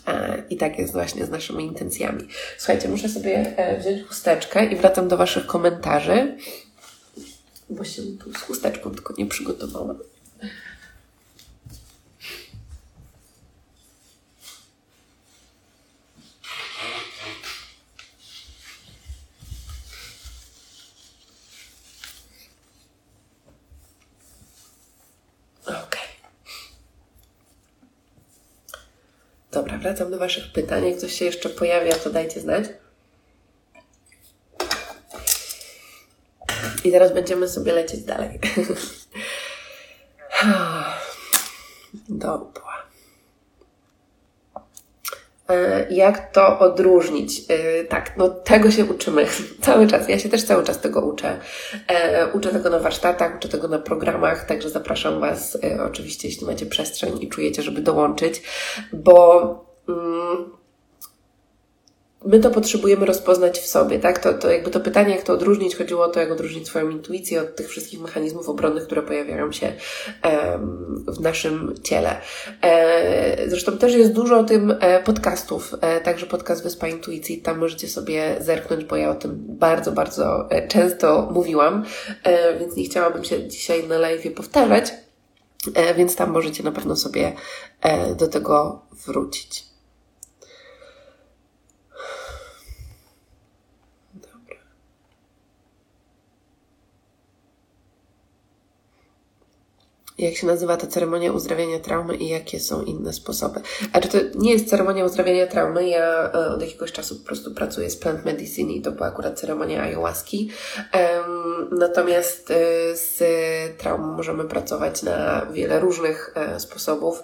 E, I tak jest właśnie z naszymi intencjami. Słuchajcie, muszę sobie e, wziąć chusteczkę i wracam do Waszych komentarzy, bo się tu z chusteczką tylko nie przygotowałam. Dobra, wracam do Waszych pytań. Jak coś się jeszcze pojawia, to dajcie znać. I teraz będziemy sobie lecieć dalej. Dobra. E, jak to odróżnić? E, tak, no tego się uczymy cały czas. Ja się też cały czas tego uczę. E, uczę tego na warsztatach, uczę tego na programach, także zapraszam Was oczywiście, jeśli macie przestrzeń i czujecie, żeby dołączyć, bo my to potrzebujemy rozpoznać w sobie, tak? To, to jakby to pytanie, jak to odróżnić, chodziło o to, jak odróżnić swoją intuicję od tych wszystkich mechanizmów obronnych, które pojawiają się w naszym ciele. E, zresztą też jest dużo o tym e, podcastów, e, także podcast Wyspa Intuicji, tam możecie sobie zerknąć, bo ja o tym bardzo, bardzo często mówiłam, więc nie chciałabym się dzisiaj na live powtarzać. więc tam możecie na pewno sobie do tego wrócić. Jak się nazywa ta ceremonia uzdrawiania traumy i jakie są inne sposoby. A czy to nie jest ceremonia uzdrawiania traumy? Ja e, od jakiegoś czasu po prostu pracuję z plant medicine i to była akurat ceremonia ayahuaski. Natomiast e, z traumą możemy pracować na wiele różnych e, sposobów.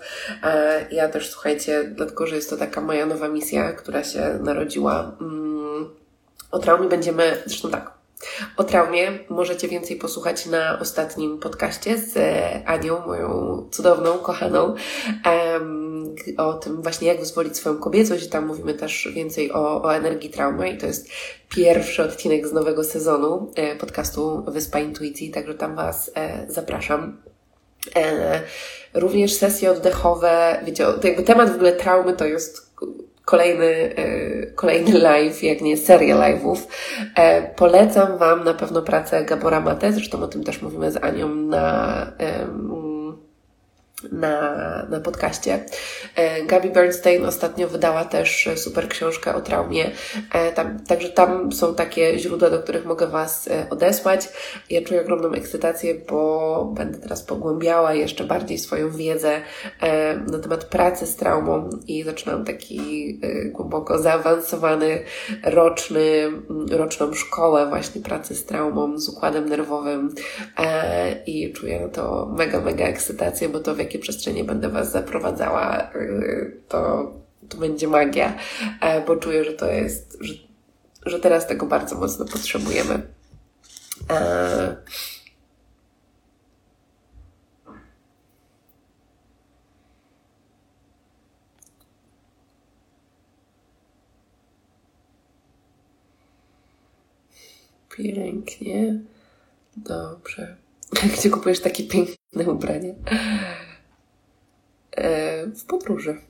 Ja też, słuchajcie, dlatego, że jest to taka moja nowa misja, która się narodziła. Um, o traumie będziemy, zresztą tak, o traumie możecie więcej posłuchać na ostatnim podcaście z Anią, moją cudowną, kochaną, o tym właśnie jak wyzwolić swoją kobiecość. Tam mówimy też więcej o, o energii traumy i to jest pierwszy odcinek z nowego sezonu e, podcastu Wyspa Intuicji, także tam Was e, zapraszam. E, również sesje oddechowe, wiecie, jakby temat w ogóle traumy to jest kolejny, e, kolejny live, jak nie seria live'ów. E, polecam Wam na pewno pracę Gabora Mate, zresztą o tym też mówimy z Anią na na, na podcaście. E, Gabi Bernstein ostatnio wydała też super książkę o traumie, e, tam, także tam są takie źródła, do których mogę Was e, odesłać. Ja czuję ogromną ekscytację, bo będę teraz pogłębiała jeszcze bardziej swoją wiedzę na temat pracy z traumą i zaczynam taki głęboko zaawansowany roczny, roczną szkołę właśnie pracy z traumą, z układem nerwowym i czuję to mega, mega ekscytację, bo to w jakie przestrzenie będę Was zaprowadzała, y, to, to będzie magia, e, bo czuję, że to jest, że, że teraz tego bardzo mocno potrzebujemy. E, Pięknie. Dobrze. Gdzie kupujesz takie piękne ubranie? E, w podróży.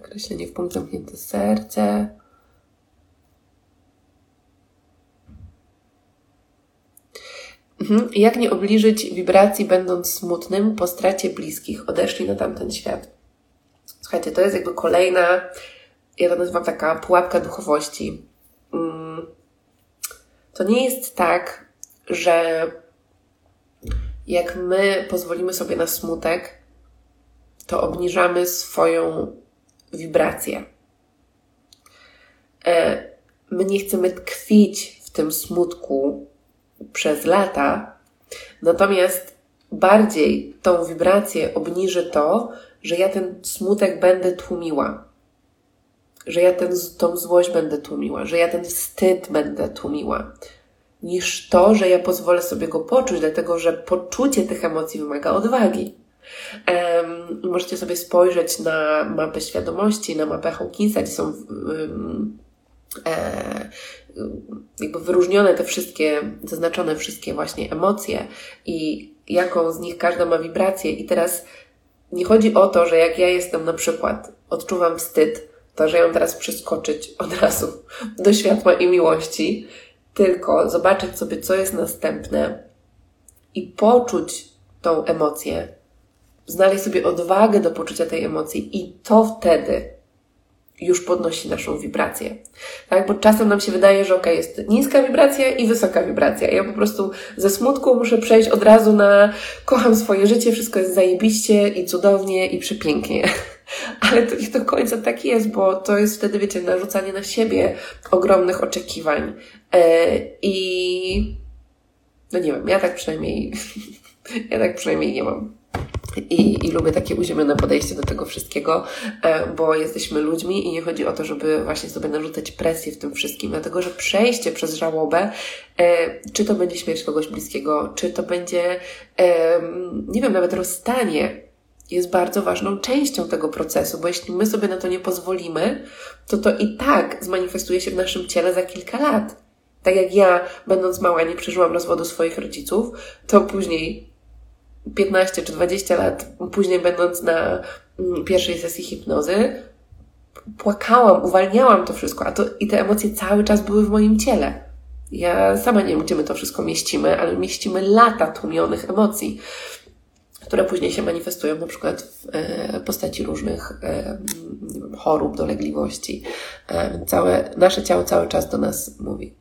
Określenie w punkt zamknięte serce. Mhm. Jak nie obliżyć wibracji, będąc smutnym po stracie bliskich? Odeszli na tamten świat. Słuchajcie, to jest jakby kolejna, ja to nazywam taka pułapka duchowości. Mm. To nie jest tak, że jak my pozwolimy sobie na smutek, to obniżamy swoją wibrację. E, my nie chcemy tkwić w tym smutku przez lata, natomiast bardziej tą wibrację obniży to, że ja ten smutek będę tłumiła, że ja ten, tą złość będę tłumiła, że ja ten wstyd będę tłumiła, niż to, że ja pozwolę sobie go poczuć, dlatego że poczucie tych emocji wymaga odwagi. Um, możecie sobie spojrzeć na mapę świadomości, na mapę Hawkinsa, gdzie są um, e, jakby wyróżnione te wszystkie, zaznaczone wszystkie właśnie emocje i jaką z nich każda ma wibrację. I teraz nie chodzi o to, że jak ja jestem na przykład, odczuwam wstyd, to że mam teraz przeskoczyć od razu do światła i miłości, tylko zobaczyć sobie, co jest następne i poczuć tą emocję, znaleźć sobie odwagę do poczucia tej emocji i to wtedy już podnosi naszą wibrację. Tak? Bo czasem nam się wydaje, że ok, jest niska wibracja i wysoka wibracja. Ja po prostu ze smutku muszę przejść od razu na kocham swoje życie, wszystko jest zajebiście i cudownie i przepięknie. Ale to nie do końca tak jest, bo to jest wtedy, wiecie, narzucanie na siebie ogromnych oczekiwań. E, I no nie wiem, ja tak przynajmniej, ja tak przynajmniej nie mam. I, I lubię takie uziemione podejście do tego wszystkiego, e, bo jesteśmy ludźmi i nie chodzi o to, żeby właśnie sobie narzucać presję w tym wszystkim, dlatego że przejście przez żałobę, e, czy to będzie śmierć kogoś bliskiego, czy to będzie, nie wiem, nawet rozstanie, jest bardzo ważną częścią tego procesu, bo jeśli my sobie na to nie pozwolimy, to to i tak zmanifestuje się w naszym ciele za kilka lat. Tak jak ja, będąc mała, nie przeżyłam rozwodu swoich rodziców, to później 15 czy 20 lat później, będąc na mm, pierwszej sesji hipnozy, płakałam, uwalniałam to wszystko, a to i te emocje cały czas były w moim ciele. Ja sama nie wiem, gdzie my to wszystko mieścimy, ale mieścimy lata tłumionych emocji, które później się manifestują na przykład w e, postaci różnych e, wiem, chorób, dolegliwości. E, całe, nasze ciało cały czas do nas mówi.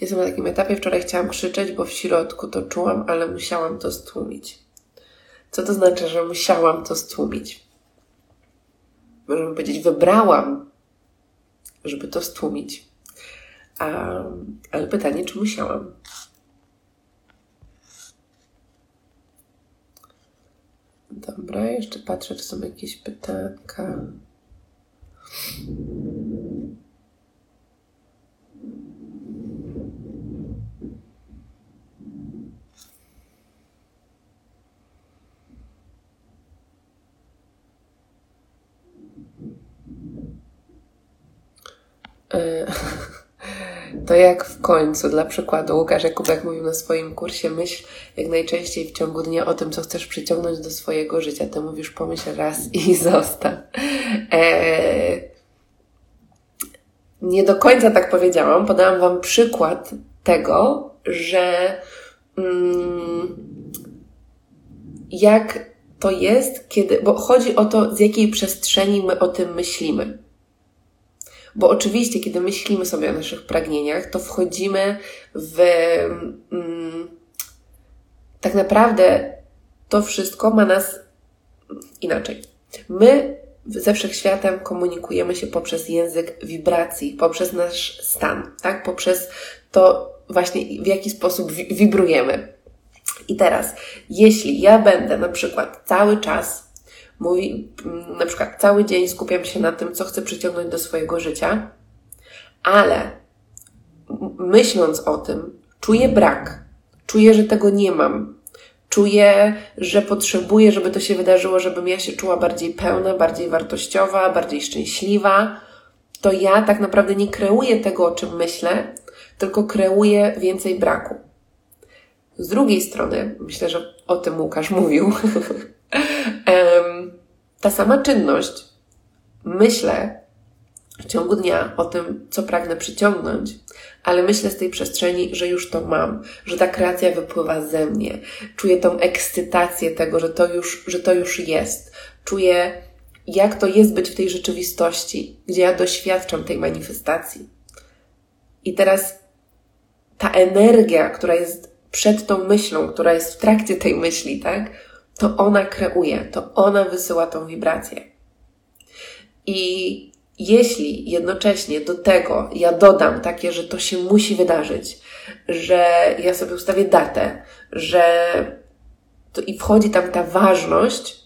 Jestem na takim etapie, wczoraj chciałam krzyczeć, bo w środku to czułam, ale musiałam to stłumić. Co to znaczy, że musiałam to stłumić? Możemy powiedzieć, wybrałam, żeby to stłumić. Ale pytanie, czy musiałam? Dobra, jeszcze patrzę, czy są jakieś pytanka. To jak w końcu, dla przykładu, Łukasz Jakubek mówił na swoim kursie myśl jak najczęściej w ciągu dnia o tym, co chcesz przyciągnąć do swojego życia. Ty mówisz pomyśl raz i zostaw. Eee, nie do końca tak powiedziałam. Podałam Wam przykład tego, że mm, jak to jest, kiedy, bo chodzi o to, z jakiej przestrzeni my o tym myślimy. Bo oczywiście, kiedy myślimy sobie o naszych pragnieniach, to wchodzimy w. Mm, tak naprawdę to wszystko ma nas inaczej. My ze wszechświatem komunikujemy się poprzez język wibracji, poprzez nasz stan, tak? Poprzez to właśnie w jaki sposób wibrujemy. I teraz, jeśli ja będę na przykład cały czas mówi, na przykład cały dzień skupiam się na tym, co chcę przyciągnąć do swojego życia, ale myśląc o tym, czuję brak, czuję, że tego nie mam, czuję, że potrzebuję, żeby to się wydarzyło, żebym ja się czuła bardziej pełna, bardziej wartościowa, bardziej szczęśliwa, to ja tak naprawdę nie kreuję tego, o czym myślę, tylko kreuję więcej braku. Z drugiej strony, myślę, że o tym Łukasz mówił, ta sama czynność, myślę w ciągu dnia o tym, co pragnę przyciągnąć, ale myślę z tej przestrzeni, że już to mam, że ta kreacja wypływa ze mnie. Czuję tą ekscytację tego, że to już, że to już jest. Czuję, jak to jest być w tej rzeczywistości, gdzie ja doświadczam tej manifestacji. I teraz ta energia, która jest przed tą myślą, która jest w trakcie tej myśli, tak? To ona kreuje, to ona wysyła tą wibrację. I jeśli jednocześnie do tego ja dodam takie, że to się musi wydarzyć, że ja sobie ustawię datę, że to i wchodzi tam ta ważność,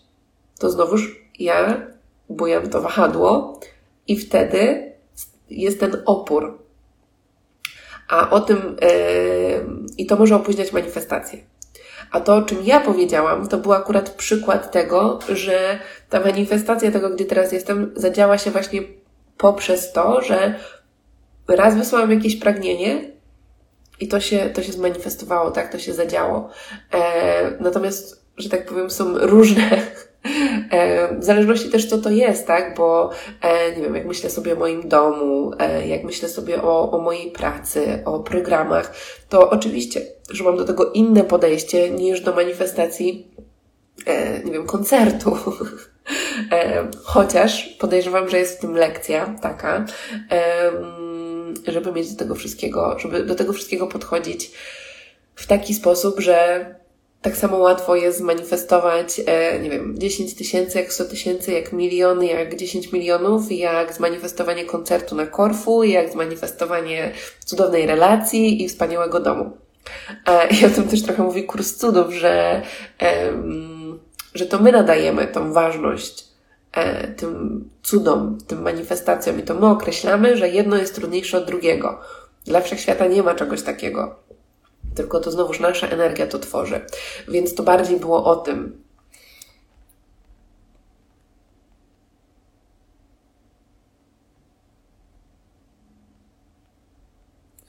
to znowuż ja bujam to wahadło i wtedy jest ten opór. A o tym, yy, i to może opóźniać manifestację. A to, o czym ja powiedziałam, to był akurat przykład tego, że ta manifestacja tego, gdzie teraz jestem, zadziała się właśnie poprzez to, że raz wysłałam jakieś pragnienie i to się, to się zmanifestowało, tak, to się zadziało. E, natomiast, że tak powiem, są różne w zależności też co to jest, tak? Bo e, nie wiem, jak myślę sobie o moim domu, e, jak myślę sobie o, o mojej pracy, o programach, to oczywiście, że mam do tego inne podejście niż do manifestacji, nie wiem, koncertu. Chociaż podejrzewam, że jest w tym lekcja taka, żeby mieć do tego wszystkiego, żeby do tego wszystkiego podchodzić w taki sposób, że tak samo łatwo jest zmanifestować, e, nie wiem, 10 tysięcy, jak 100 tysięcy, jak miliony, jak 10 milionów, jak zmanifestowanie koncertu na Korfu, jak zmanifestowanie cudownej relacji i wspaniałego domu. E, I o tym też trochę mówi kurs cudów, że, że to my nadajemy tą ważność e, tym cudom, tym manifestacjom i to my określamy, że jedno jest trudniejsze od drugiego. Dla wszechświata nie ma czegoś takiego tylko to znowuż nasza energia to tworzy. Więc to bardziej było o tym.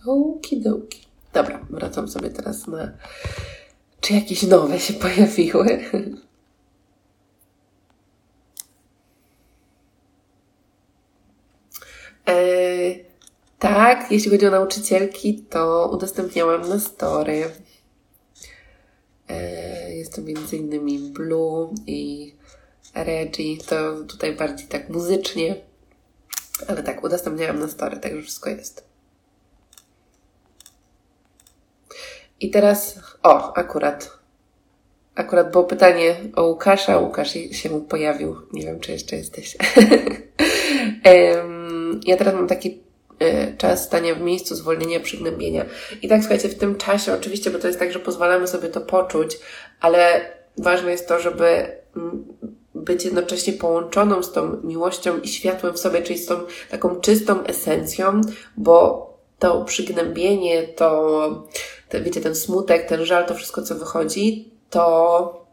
Okidoki. Dobra, wracam sobie teraz na. Czy jakieś nowe się pojawiły? Eee, tak, jeśli chodzi o nauczycielki, to udostępniałam na story. Eee, jest to innymi Blue i Reggie. To tutaj bardziej tak muzycznie. Ale tak, udostępniałam na story, także wszystko jest. I teraz, o, akurat. Akurat było pytanie o Łukasza. Łukasz się pojawił. Nie wiem, czy jeszcze jesteś. ja teraz mam taki e, czas stania w miejscu, zwolnienia, przygnębienia. I tak słuchajcie, w tym czasie oczywiście, bo to jest tak, że pozwalamy sobie to poczuć, ale ważne jest to, żeby mm, być jednocześnie połączoną z tą miłością i światłem w sobie, czyli z tą taką czystą esencją, bo to przygnębienie, to, to wiecie, ten smutek, ten żal, to wszystko, co wychodzi, to,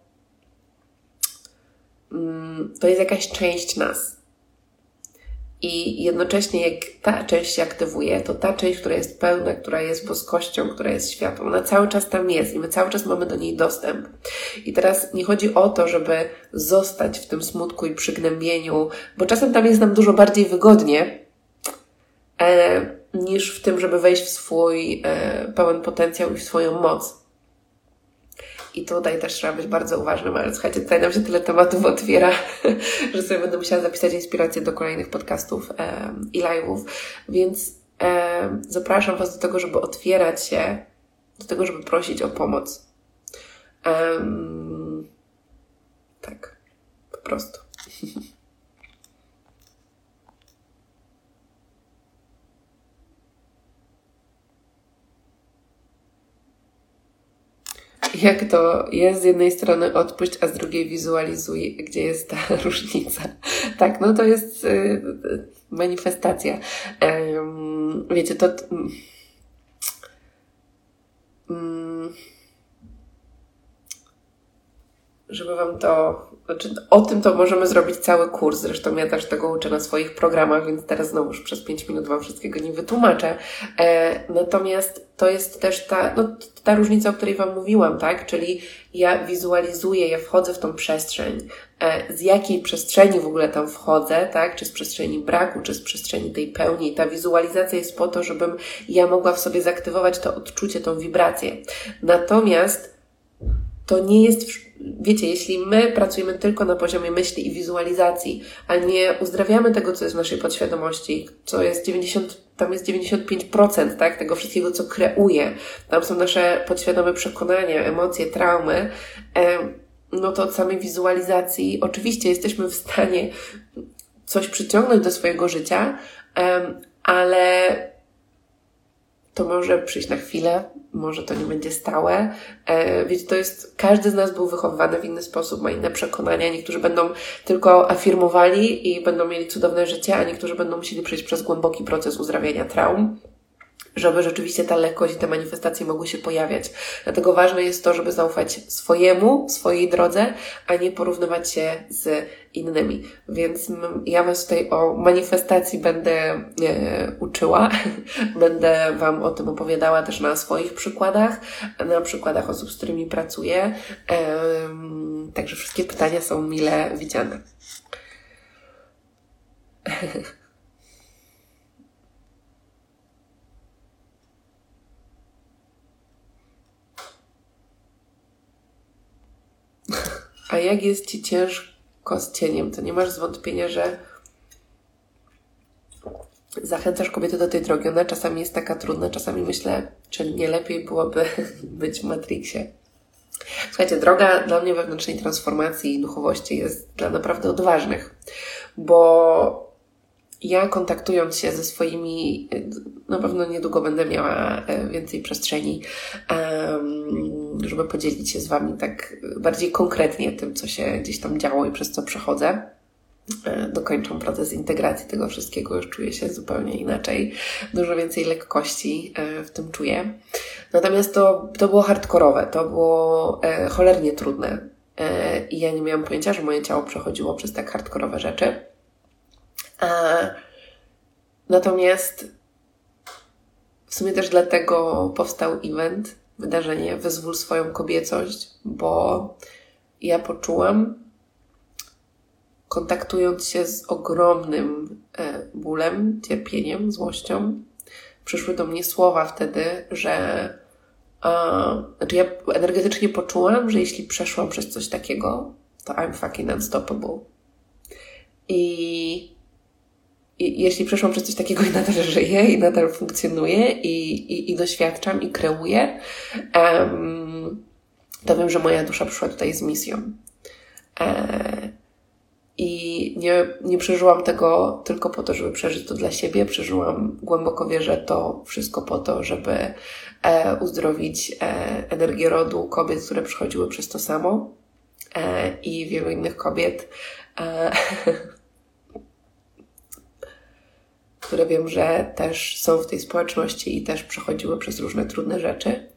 mm, to jest jakaś część nas. I jednocześnie, jak ta część się aktywuje, to ta część, która jest pełna, która jest boskością, która jest światłem, ona cały czas tam jest i my cały czas mamy do niej dostęp. I teraz nie chodzi o to, żeby zostać w tym smutku i przygnębieniu, bo czasem tam jest nam dużo bardziej wygodnie, e, niż w tym, żeby wejść w swój e, pełen potencjał i w swoją moc. I tutaj też trzeba być bardzo uważnym, ale słuchajcie, tutaj nam się tyle tematów otwiera, że sobie będę musiała zapisać inspirację do kolejnych podcastów e, i live'ów, więc e, zapraszam Was do tego, żeby otwierać się, do tego, żeby prosić o pomoc. tak, po prostu. jak to jest z jednej strony odpuść, a z drugiej wizualizuj, gdzie jest ta różnica. Tak, no to jest y, manifestacja. wiecie, to. Mm, żeby Wam to, znaczy o tym to możemy zrobić cały kurs, zresztą ja też tego uczę na swoich programach, więc teraz znowu już przez 5 minut Wam wszystkiego nie wytłumaczę. E, natomiast to jest też ta, no, ta różnica, o której Wam mówiłam, tak? Czyli ja wizualizuję, ja wchodzę w tą przestrzeń. E, z jakiej przestrzeni w ogóle tam wchodzę, tak? Czy z przestrzeni braku, czy z przestrzeni tej pełni. Ta wizualizacja jest po to, żebym ja mogła w sobie zaktywować to odczucie, tą wibrację. Natomiast to nie jest, wiecie, jeśli my pracujemy tylko na poziomie myśli i wizualizacji, a nie uzdrawiamy tego, co jest w naszej podświadomości, co jest 90, tam jest 95%, tak, tego wszystkiego, co kreuje, tam są nasze podświadome przekonania, emocje, traumy, no to od samej wizualizacji oczywiście jesteśmy w stanie coś przyciągnąć do swojego życia, ale to może przyjść na chwilę, może to nie będzie stałe. E, wiecie, to jest, każdy z nas był wychowywany w inny sposób, ma inne przekonania. Niektórzy będą tylko afirmowali i będą mieli cudowne życie, a niektórzy będą musieli przejść przez głęboki proces uzdrawiania traum żeby rzeczywiście ta lekkość i te manifestacje mogły się pojawiać. Dlatego ważne jest to, żeby zaufać swojemu, swojej drodze, a nie porównywać się z innymi. Więc ja Was tutaj o manifestacji będę e, uczyła, będę Wam o tym opowiadała też na swoich przykładach, na przykładach osób, z którymi pracuję. E, także wszystkie pytania są mile widziane. A jak jest Ci ciężko z cieniem, to nie masz zwątpienia, że zachęcasz kobiety do tej drogi. Ona czasami jest taka trudna, czasami myślę, czy nie lepiej byłoby być w Matrixie. Słuchajcie, droga dla mnie wewnętrznej transformacji i duchowości jest dla naprawdę odważnych, bo ja kontaktując się ze swoimi, na pewno niedługo będę miała e, więcej przestrzeni, żeby podzielić się z Wami tak bardziej konkretnie tym, co się gdzieś tam działo i przez co przechodzę. E, dokończą proces integracji tego wszystkiego, już czuję się zupełnie inaczej. Dużo więcej lekkości e, w tym czuję. Natomiast to, to było hardkorowe, to było cholernie trudne. I ja nie miałam pojęcia, że moje ciało przechodziło przez tak hardkorowe rzeczy. Natomiast w sumie też dlatego powstał event, wydarzenie Wyzwól swoją kobiecość, bo ja poczułam, kontaktując się z ogromnym e, bólem, cierpieniem, złością, przyszły do mnie słowa wtedy, że znaczy ja energetycznie poczułam, że jeśli przeszłam przez coś takiego, to I'm fucking unstoppable. I, i jeśli przeszłam przez coś takiego i nadal żyję, i nadal funkcjonuję, i, i, i doświadczam, i kreuję, um, to wiem, że moja dusza przyszła tutaj z misją. E, I nie, nie przeżyłam tego tylko po to, żeby przeżyć to dla siebie. Przeżyłam, głęboko wierzę, to wszystko po to, żeby e, uzdrowić e, energię rodu kobiet, które przechodziły przez to samo e, i wielu innych kobiet. E, które wiem, że też są w tej społeczności i też przechodziły przez różne trudne rzeczy.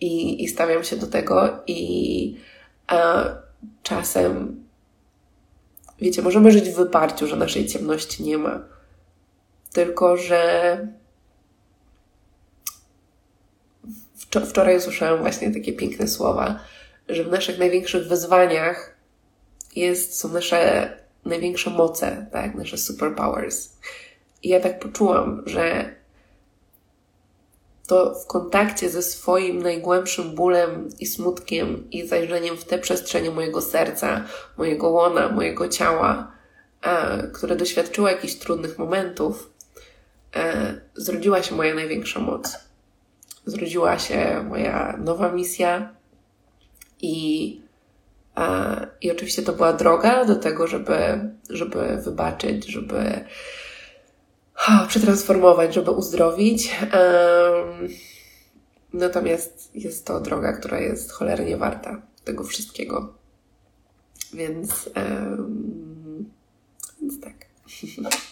I, i stawiam się do tego, i a, czasem, wiecie, możemy żyć w wyparciu, że naszej ciemności nie ma. Tylko, że wczoraj usłyszałam właśnie takie piękne słowa, że w naszych największych wyzwaniach jest, są nasze największe moce, tak? Nasze superpowers. I ja tak poczułam, że to w kontakcie ze swoim najgłębszym bólem i smutkiem i zajrzeniem w te przestrzenie mojego serca, mojego łona, mojego ciała, e, które doświadczyło jakichś trudnych momentów, e, zrodziła się moja największa moc. Zrodziła się moja nowa misja i, e, i oczywiście to była droga do tego, żeby, żeby wybaczyć, żeby przetransformować, żeby uzdrowić. Natomiast jest to droga, która jest cholernie warta tego wszystkiego. Więc, więc tak.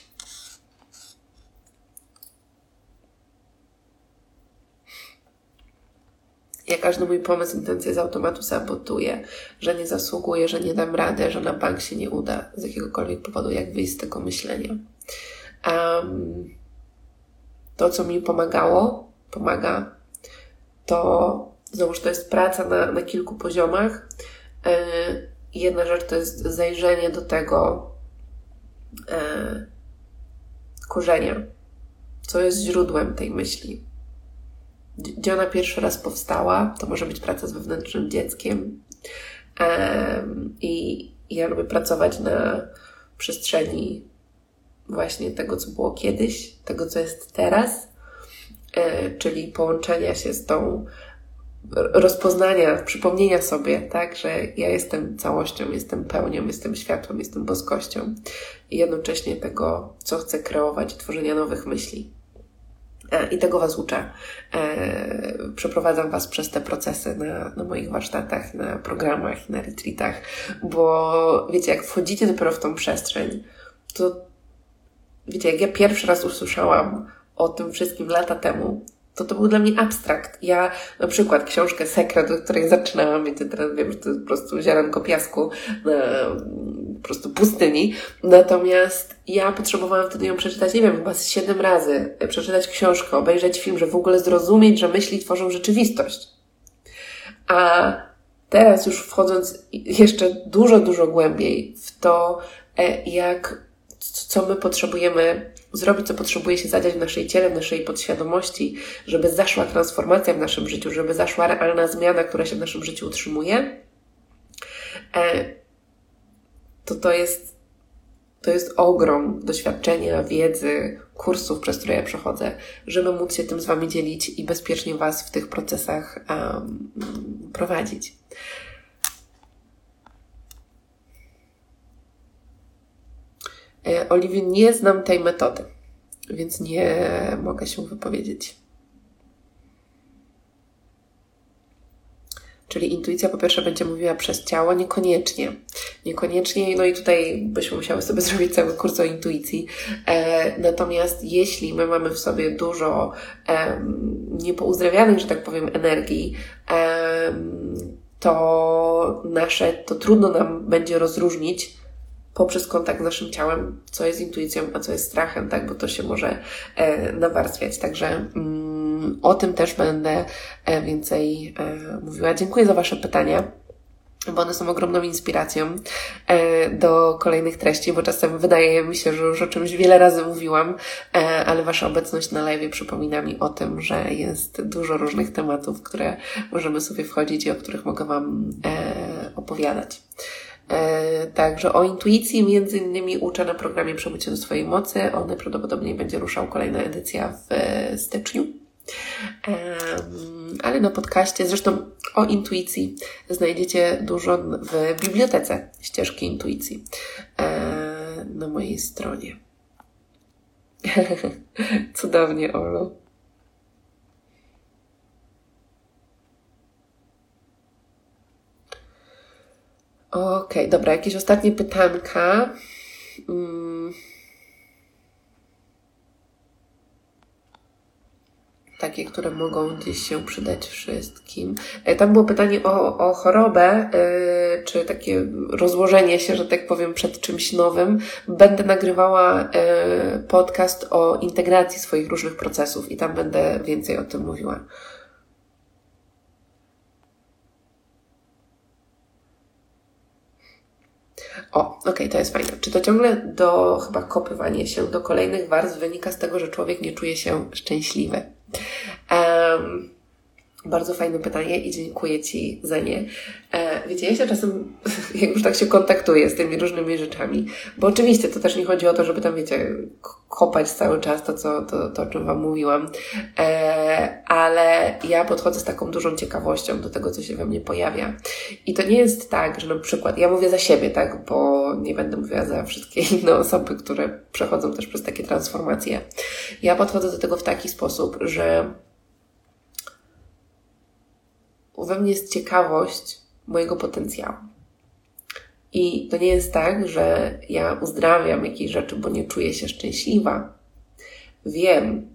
Ja każdy mój pomysł, intencję z automatu sabotuję, że nie zasługuję, że nie dam rady, że na bank się nie uda z jakiegokolwiek powodu, jak wyjść z tego myślenia. Um, to, co mi pomagało, pomaga, to znowu, to jest praca na, na kilku poziomach. Yy, jedna rzecz to jest zajrzenie do tego yy, korzenia, co jest źródłem tej myśli. Gdzie ona pierwszy raz powstała, to może być praca z wewnętrznym dzieckiem. I ja lubię pracować na przestrzeni właśnie tego, co było kiedyś, tego, co jest teraz, e, czyli połączenia się z tą rozpoznania, przypomnienia sobie, tak, że ja jestem całością, jestem pełnią, jestem światłem, jestem boskością i jednocześnie tego, co chcę kreować, tworzenia nowych myśli. E, I tego Was uczę. E, przeprowadzam Was przez te procesy na, na moich warsztatach, na programach, na retreatach, bo wiecie, jak wchodzicie dopiero w tą przestrzeń, to wiecie, jak ja pierwszy raz usłyszałam o tym wszystkim lata temu, to to był dla mnie abstrakt. Ja na przykład książkę Sekret, do której zaczynałam, wiecie, teraz wiem, że to jest po prostu ziarenko piasku na po prostu pustyni. Natomiast ja potrzebowałam wtedy ją przeczytać, nie wiem, chyba z siedem razy, przeczytać książkę, obejrzeć film, że w ogóle zrozumieć, że myśli tworzą rzeczywistość. A teraz już wchodząc jeszcze dużo, dużo głębiej w to, e, jak co my potrzebujemy zrobić, co potrzebuje się zadziać w naszej ciele, w naszej podświadomości, żeby zaszła transformacja w naszym życiu, żeby zaszła realna zmiana, która się w naszym życiu utrzymuje, e, to to jest, to jest ogrom doświadczenia, wiedzy, kursów, przez które ja przechodzę, żeby móc się tym z Wami dzielić i bezpiecznie Was w tych procesach um, prowadzić. Oliwie, nie znam tej metody, więc nie mogę się wypowiedzieć. Czyli intuicja po pierwsze będzie mówiła przez ciało, niekoniecznie. Niekoniecznie, no i tutaj byśmy musiały sobie zrobić cały kurs o intuicji. E, natomiast jeśli my mamy w sobie dużo e, niepouzdrawianych, że tak powiem, energii, e, to nasze, to trudno nam będzie rozróżnić poprzez kontakt z naszym ciałem, co jest intuicją, a co jest strachem, tak, bo to się może e, nawarstwiać. Także mm, o tym też będę więcej mówiła. Dziękuję za Wasze pytania bo one są ogromną inspiracją e, do kolejnych treści, bo czasem wydaje mi się, że już o czymś wiele razy mówiłam, e, ale Wasza obecność na live przypomina mi o tym, że jest dużo różnych tematów, które możemy sobie wchodzić i o których mogę Wam e, opowiadać. Także o intuicji między innymi uczę na programie Przebycie do swojej mocy. On najprawdopodobniej będzie ruszał kolejna edycja w styczniu. Ale na podcaście, zresztą o intuicji znajdziecie dużo w bibliotece ścieżki intuicji na mojej stronie. Cudownie, Olu. Okej, okay, dobra, jakieś ostatnie pytanka. Hmm. takie, które mogą gdzieś się przydać wszystkim. E, tam było pytanie o, o chorobę, yy, czy takie rozłożenie się, że tak powiem, przed czymś nowym. Będę nagrywała yy, podcast o integracji swoich różnych procesów i tam będę więcej o tym mówiła. O, okej, okay, to jest fajne. Czy to ciągle do chyba kopywanie się do kolejnych warstw wynika z tego, że człowiek nie czuje się szczęśliwy? Um, bardzo fajne pytanie i dziękuję Ci za nie. E, wiecie, ja się czasem, jak już tak się kontaktuję z tymi różnymi rzeczami, bo oczywiście to też nie chodzi o to, żeby tam, wiecie, kopać cały czas to, co, to, to o czym Wam mówiłam, e, ale ja podchodzę z taką dużą ciekawością do tego, co się we mnie pojawia. I to nie jest tak, że na przykład, ja mówię za siebie, tak, bo nie będę mówiła za wszystkie inne osoby, które przechodzą też przez takie transformacje. Ja podchodzę do tego w taki sposób, że we mnie jest ciekawość mojego potencjału. I to nie jest tak, że ja uzdrawiam jakieś rzeczy, bo nie czuję się szczęśliwa. Wiem,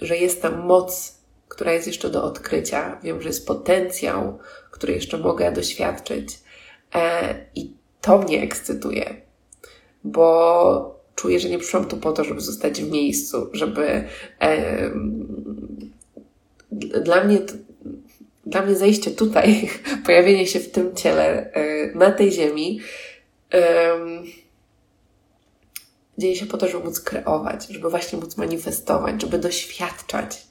że jest tam moc, która jest jeszcze do odkrycia. Wiem, że jest potencjał, który jeszcze mogę doświadczyć. E, I to mnie ekscytuje, bo czuję, że nie przyszłam tu po to, żeby zostać w miejscu, żeby. Dla mnie dla mnie zejście tutaj, pojawienie się w tym ciele, e, na tej ziemi, dzieje się po to, żeby móc kreować, żeby właśnie móc manifestować, żeby doświadczać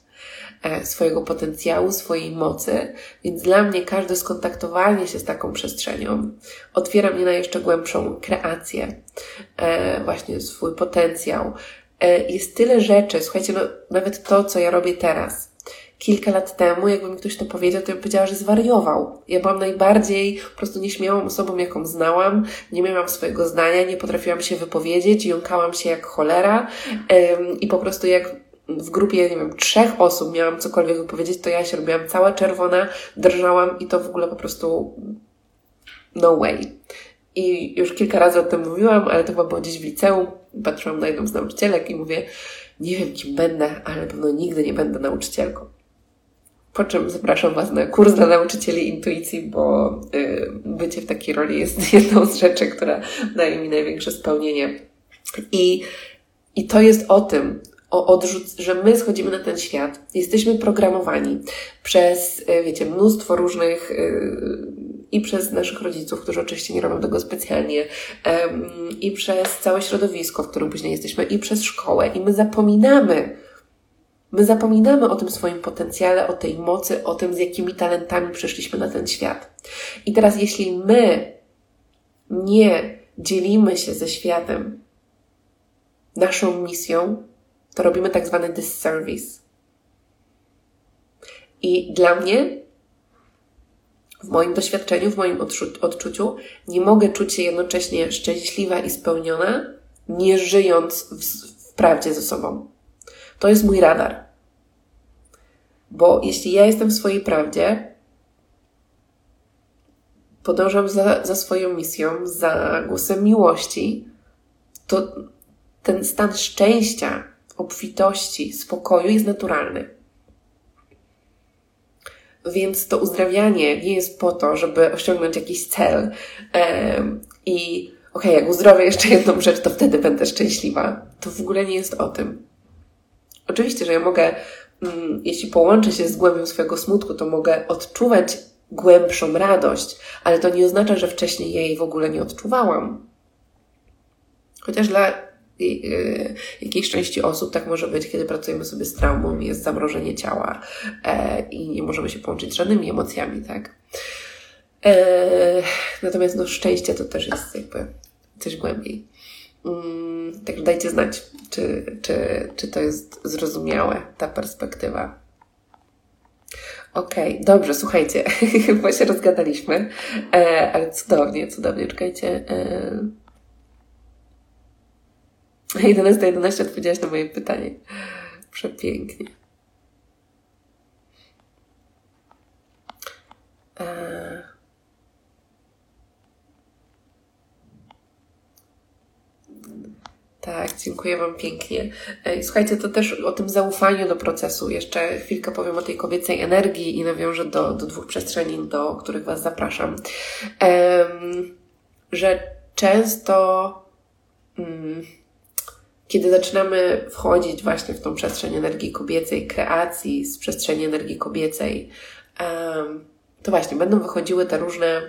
e, swojego potencjału, swojej mocy. Więc dla mnie każde skontaktowanie się z taką przestrzenią otwiera mnie na jeszcze głębszą kreację, e, właśnie swój potencjał. Jest tyle rzeczy, słuchajcie, no, nawet to, co ja robię teraz, kilka lat temu, jakby mi ktoś to powiedział, to ja powiedziała, że zwariował. Ja byłam najbardziej po prostu nieśmiałą osobą, jaką znałam, nie miałam swojego zdania, nie potrafiłam się wypowiedzieć, jąkałam się jak cholera ym, i po prostu jak w grupie, nie wiem, trzech osób miałam cokolwiek wypowiedzieć, to ja się robiłam cała czerwona, drżałam i to w ogóle po prostu no way. I już kilka razy o tym mówiłam, ale to chyba było gdzieś w liceum. Patrzyłam na jedną z nauczycielek i mówię, nie wiem kim będę, ale pewno nigdy nie będę nauczycielką. Po czym zapraszam Was na kurs dla nauczycieli intuicji, bo y, bycie w takiej roli jest jedną z rzeczy, która daje mi największe spełnienie. I, i to jest o tym, o odrzuc, że my schodzimy na ten świat, jesteśmy programowani przez, y, wiecie, mnóstwo różnych y, i przez naszych rodziców, którzy oczywiście nie robią tego specjalnie, i przez całe środowisko, w którym później jesteśmy, i przez szkołę, i my zapominamy, My zapominamy o tym swoim potencjale, o tej mocy, o tym, z jakimi talentami przyszliśmy na ten świat. I teraz, jeśli my nie dzielimy się ze światem naszą misją, to robimy tak zwany disservice. I dla mnie, w moim doświadczeniu, w moim odczuciu, nie mogę czuć się jednocześnie szczęśliwa i spełniona, nie żyjąc w, w prawdzie ze sobą. To jest mój radar. Bo jeśli ja jestem w swojej prawdzie, podążam za, za swoją misją, za głosem miłości, to ten stan szczęścia, obfitości, spokoju jest naturalny. Więc to uzdrawianie nie jest po to, żeby osiągnąć jakiś cel i okej, okay, jak uzdrowię jeszcze jedną rzecz, to wtedy będę szczęśliwa. To w ogóle nie jest o tym. Oczywiście, że ja mogę mm, jeśli połączę się z głębią swojego smutku, to mogę odczuwać głębszą radość, ale to nie oznacza, że wcześniej jej w ogóle nie odczuwałam. Chociaż dla yy, jakiejś części osób tak może być, kiedy pracujemy sobie z traumą, jest zamrożenie ciała e, i nie możemy się połączyć z żadnymi emocjami, tak? E, natomiast no, szczęście to też jest jakby coś głębiej. Mm, także dajcie znać, czy, czy, czy to jest zrozumiałe, ta perspektywa. Okej, okay, dobrze, słuchajcie, bo się rozgadaliśmy, e, ale cudownie, cudownie, czekajcie. E, 11 11 odpowiedziałaś na moje pytanie. Przepięknie. Tak, dziękuję Wam pięknie. Słuchajcie, to też o tym zaufaniu do procesu. Jeszcze chwilkę powiem o tej kobiecej energii i nawiążę do, do dwóch przestrzeni, do których Was zapraszam. Um, że często, um, kiedy zaczynamy wchodzić właśnie w tą przestrzeń energii kobiecej, kreacji z przestrzeni energii kobiecej, um, to właśnie będą wychodziły te różne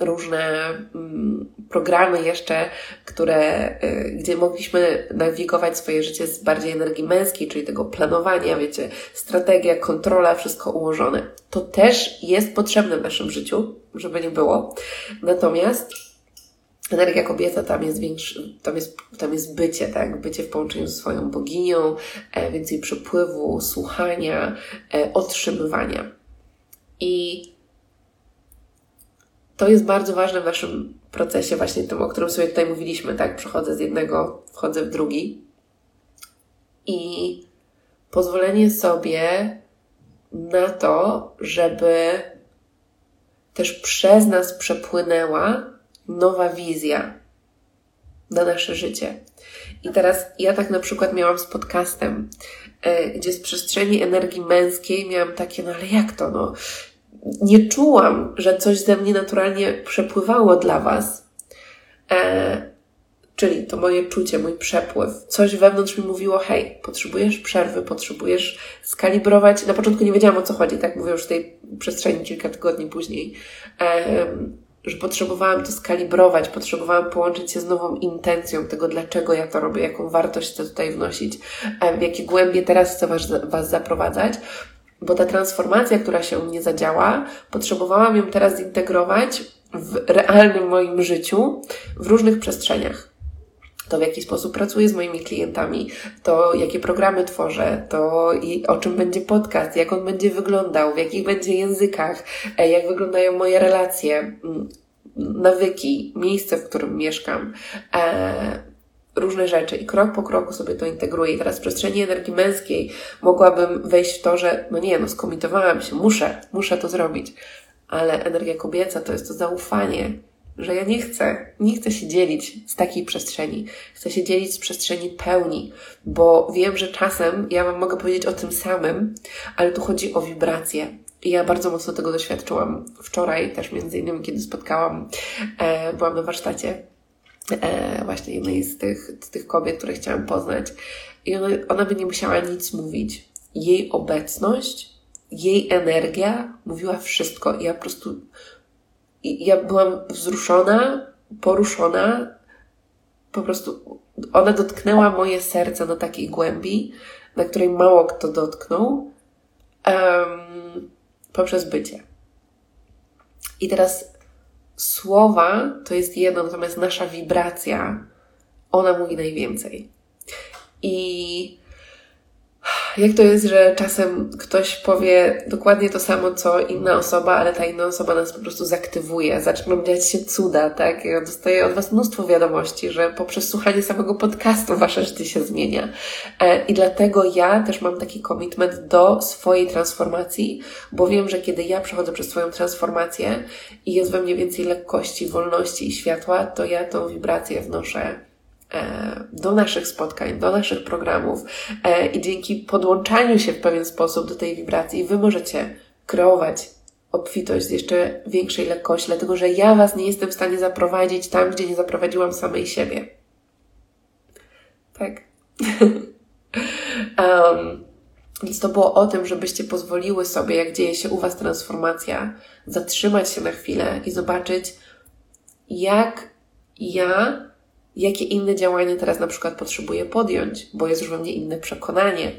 różne mm, programy jeszcze, które, y, gdzie mogliśmy nawigować swoje życie z bardziej energii męskiej, czyli tego planowania, wiecie, strategia, kontrola, wszystko ułożone. To też jest potrzebne w naszym życiu, żeby nie było. Natomiast energia kobieca tam jest większy, tam jest, tam jest bycie, tak? Bycie w połączeniu ze swoją boginią, e, więcej przepływu, słuchania, e, otrzymywania. I to jest bardzo ważne w naszym procesie, właśnie tym, o którym sobie tutaj mówiliśmy, tak? Przechodzę z jednego, wchodzę w drugi. I pozwolenie sobie na to, żeby też przez nas przepłynęła nowa wizja na nasze życie. I teraz ja tak na przykład miałam z podcastem, e, gdzie z przestrzeni energii męskiej miałam takie, no ale jak to, no nie czułam, że coś ze mnie naturalnie przepływało dla Was. E, czyli to moje czucie, mój przepływ. Coś wewnątrz mi mówiło, hej, potrzebujesz przerwy, potrzebujesz skalibrować. Na początku nie wiedziałam o co chodzi, tak mówię już w tej przestrzeni kilka tygodni później. E, że potrzebowałam to skalibrować, potrzebowałam połączyć się z nową intencją tego, dlaczego ja to robię, jaką wartość chcę tutaj wnosić, e, w jakie głębie teraz chcę was, was zaprowadzać bo ta transformacja, która się u mnie zadziała, potrzebowałam ją teraz zintegrować w realnym moim życiu, w różnych przestrzeniach. To, w jaki sposób pracuję z moimi klientami, to jakie programy tworzę, to i o czym będzie podcast, jak on będzie wyglądał, w jakich będzie językach, e, jak wyglądają moje relacje, nawyki, miejsce, w którym mieszkam. Różne rzeczy i krok po kroku sobie to integruję. I teraz w przestrzeni energii męskiej mogłabym wejść w to, że no nie, no skomitowałam się, muszę, muszę to zrobić. Ale energia kobieca to jest to zaufanie, że ja nie chcę, nie chcę się dzielić z takiej przestrzeni. Chcę się dzielić z przestrzeni pełni, bo wiem, że czasem ja Wam mogę powiedzieć o tym samym, ale tu chodzi o wibracje. I ja bardzo mocno tego doświadczyłam wczoraj, też między innymi, kiedy spotkałam, e, byłam na warsztacie e, właśnie jednej z tych, z tych kobiet, które chciałam poznać. I ona, ona by nie musiała nic mówić. Jej obecność, jej energia mówiła wszystko. I ja po prostu, i ja byłam wzruszona, poruszona. Po prostu ona dotknęła moje serce na takiej głębi, na której mało kto dotknął, um, poprzez bycie. I teraz słowa to jest jedno, natomiast nasza wibracja, ona mówi najwięcej. I jak to jest, że czasem ktoś powie dokładnie to samo, co inna osoba, ale ta inna osoba nas po prostu zaktywuje, zaczną dziać się cuda, tak? Ja dostaję od Was mnóstwo wiadomości, że poprzez słuchanie samego podcastu Wasze życie się zmienia. E, I dlatego ja też mam taki komitment do swojej transformacji, bo wiem, że kiedy ja przechodzę przez swoją transformację i jest we mnie więcej lekkości, wolności i światła, to ja tą wibrację wnoszę do naszych spotkań, do naszych programów e, i dzięki podłączaniu się w pewien sposób do tej wibracji, Wy możecie kreować obfitość z jeszcze większej lekkości, dlatego że ja Was nie jestem w stanie zaprowadzić tam, gdzie nie zaprowadziłam samej siebie. Tak. um, Więc to było o tym, żebyście pozwoliły sobie, jak dzieje się u Was transformacja, zatrzymać się na chwilę i zobaczyć, jak ja, jakie inne działania teraz na przykład potrzebuję podjąć, bo jest już we mnie inne przekonanie,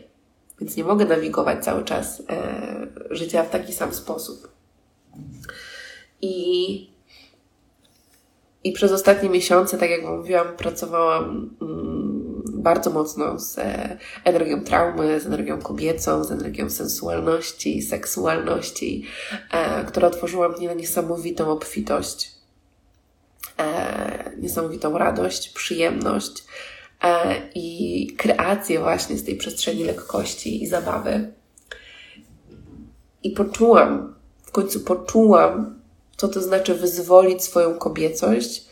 więc nie mogę nawigować cały czas e, życia w taki sam sposób. I, I przez ostatnie miesiące, tak jak mówiłam, pracowałam mm, bardzo mocno z e, energią traumy, z energią kobiecą, z energią sensualności, seksualności, e, która otworzyła mnie na niesamowitą obfitość, e, niesamowitą radość, przyjemność e, i kreację właśnie z tej przestrzeni lekkości i zabawy. I poczułam, w końcu poczułam, co to znaczy wyzwolić swoją kobiecość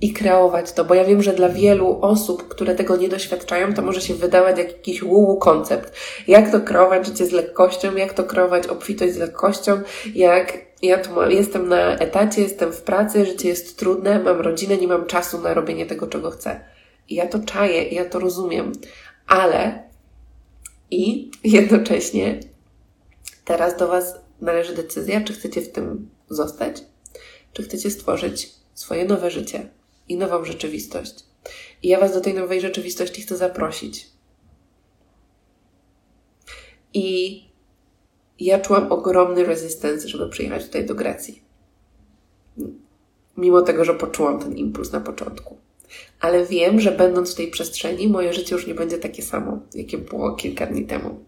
i kreować to, bo ja wiem, że dla wielu osób, które tego nie doświadczają, to może się wydawać jak jakiś łuł koncept. Jak to kreować życie z lekkością, jak to kreować obfitość z lekkością, jak ja tu jestem na etacie, jestem w pracy, życie jest trudne, mam rodzinę, nie mam czasu na robienie tego, czego chcę. I ja to czaję, ja to rozumiem, ale i jednocześnie teraz do Was należy decyzja, czy chcecie w tym zostać, czy chcecie stworzyć swoje nowe życie i nową rzeczywistość. I ja Was do tej nowej rzeczywistości chcę zaprosić. I ja czułam ogromny resistance, żeby przyjechać tutaj do Grecji. Mimo tego, że poczułam ten impuls na początku. Ale wiem, że będąc w tej przestrzeni, moje życie już nie będzie takie samo, jakie było kilka dni temu.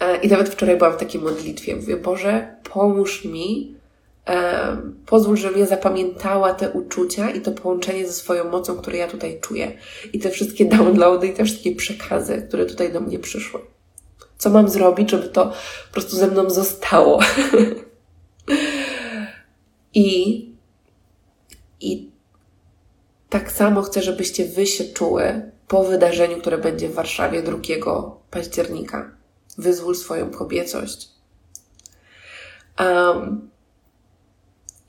E, I nawet wczoraj byłam w takiej modlitwie. Mówię, Boże, pomóż mi, um, pozwól, żebym ja zapamiętała te uczucia i to połączenie ze swoją mocą, które ja tutaj czuję. I te wszystkie downloady i te wszystkie przekazy, które tutaj do mnie przyszły. Co mam zrobić, żeby to po prostu ze mną zostało? I, I tak samo chcę, żebyście wy się czuły po wydarzeniu, które będzie w Warszawie 2 października Wyzwól swoją kobiecość. Um,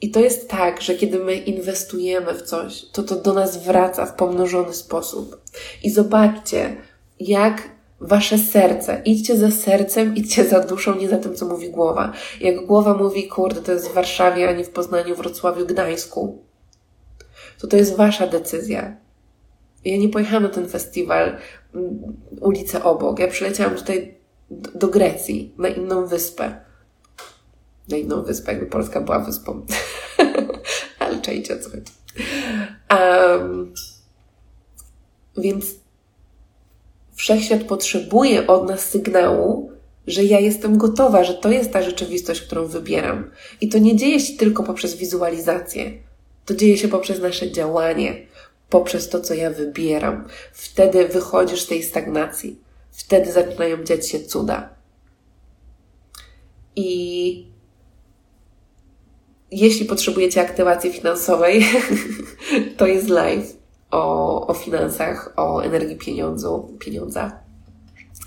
I to jest tak, że kiedy my inwestujemy w coś, to to do nas wraca w pomnożony sposób. I zobaczcie, jak wasze serce, idźcie za sercem, idźcie za duszą, nie za tym, co mówi głowa. Jak głowa mówi, kurde, to jest w Warszawie, a nie w Poznaniu, Wrocławiu, Gdańsku, to to jest wasza decyzja. Ja nie pojechałam na ten festiwal mm, ulicę obok. Ja przyleciałam tutaj do Grecji, na inną wyspę. Na inną wyspę, jakby Polska była wyspą. Ale czajcie co chodzi. Um, więc wszechświat potrzebuje od nas sygnału, że ja jestem gotowa, że to jest ta rzeczywistość, którą wybieram. I to nie dzieje się tylko poprzez wizualizację. To dzieje się poprzez nasze działanie, poprzez to, co ja wybieram. Wtedy wychodzisz z tej stagnacji. Wtedy zaczynają dziać się cuda. I jeśli potrzebujecie aktywacji finansowej, to jest live o, o finansach, o energii pieniądzu, pieniądza.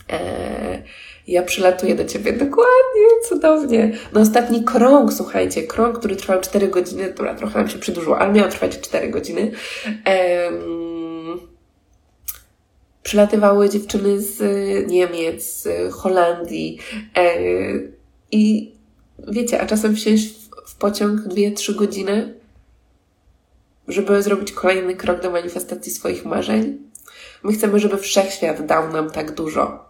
Eee, ja przylatuję do Ciebie dokładnie, cudownie. Na ostatni krąg, słuchajcie, krąg, który trwał 4 godziny, dobra, trochę nam się przedłużyło, ale miał trwać 4 godziny. Eee, przylatywały dziewczyny z Niemiec, z Holandii e, i wiecie, a czasem wsiąść w pociąg 2-3 godziny, żeby zrobić kolejny krok do manifestacji swoich marzeń. My chcemy, żeby wszechświat dał nam tak dużo.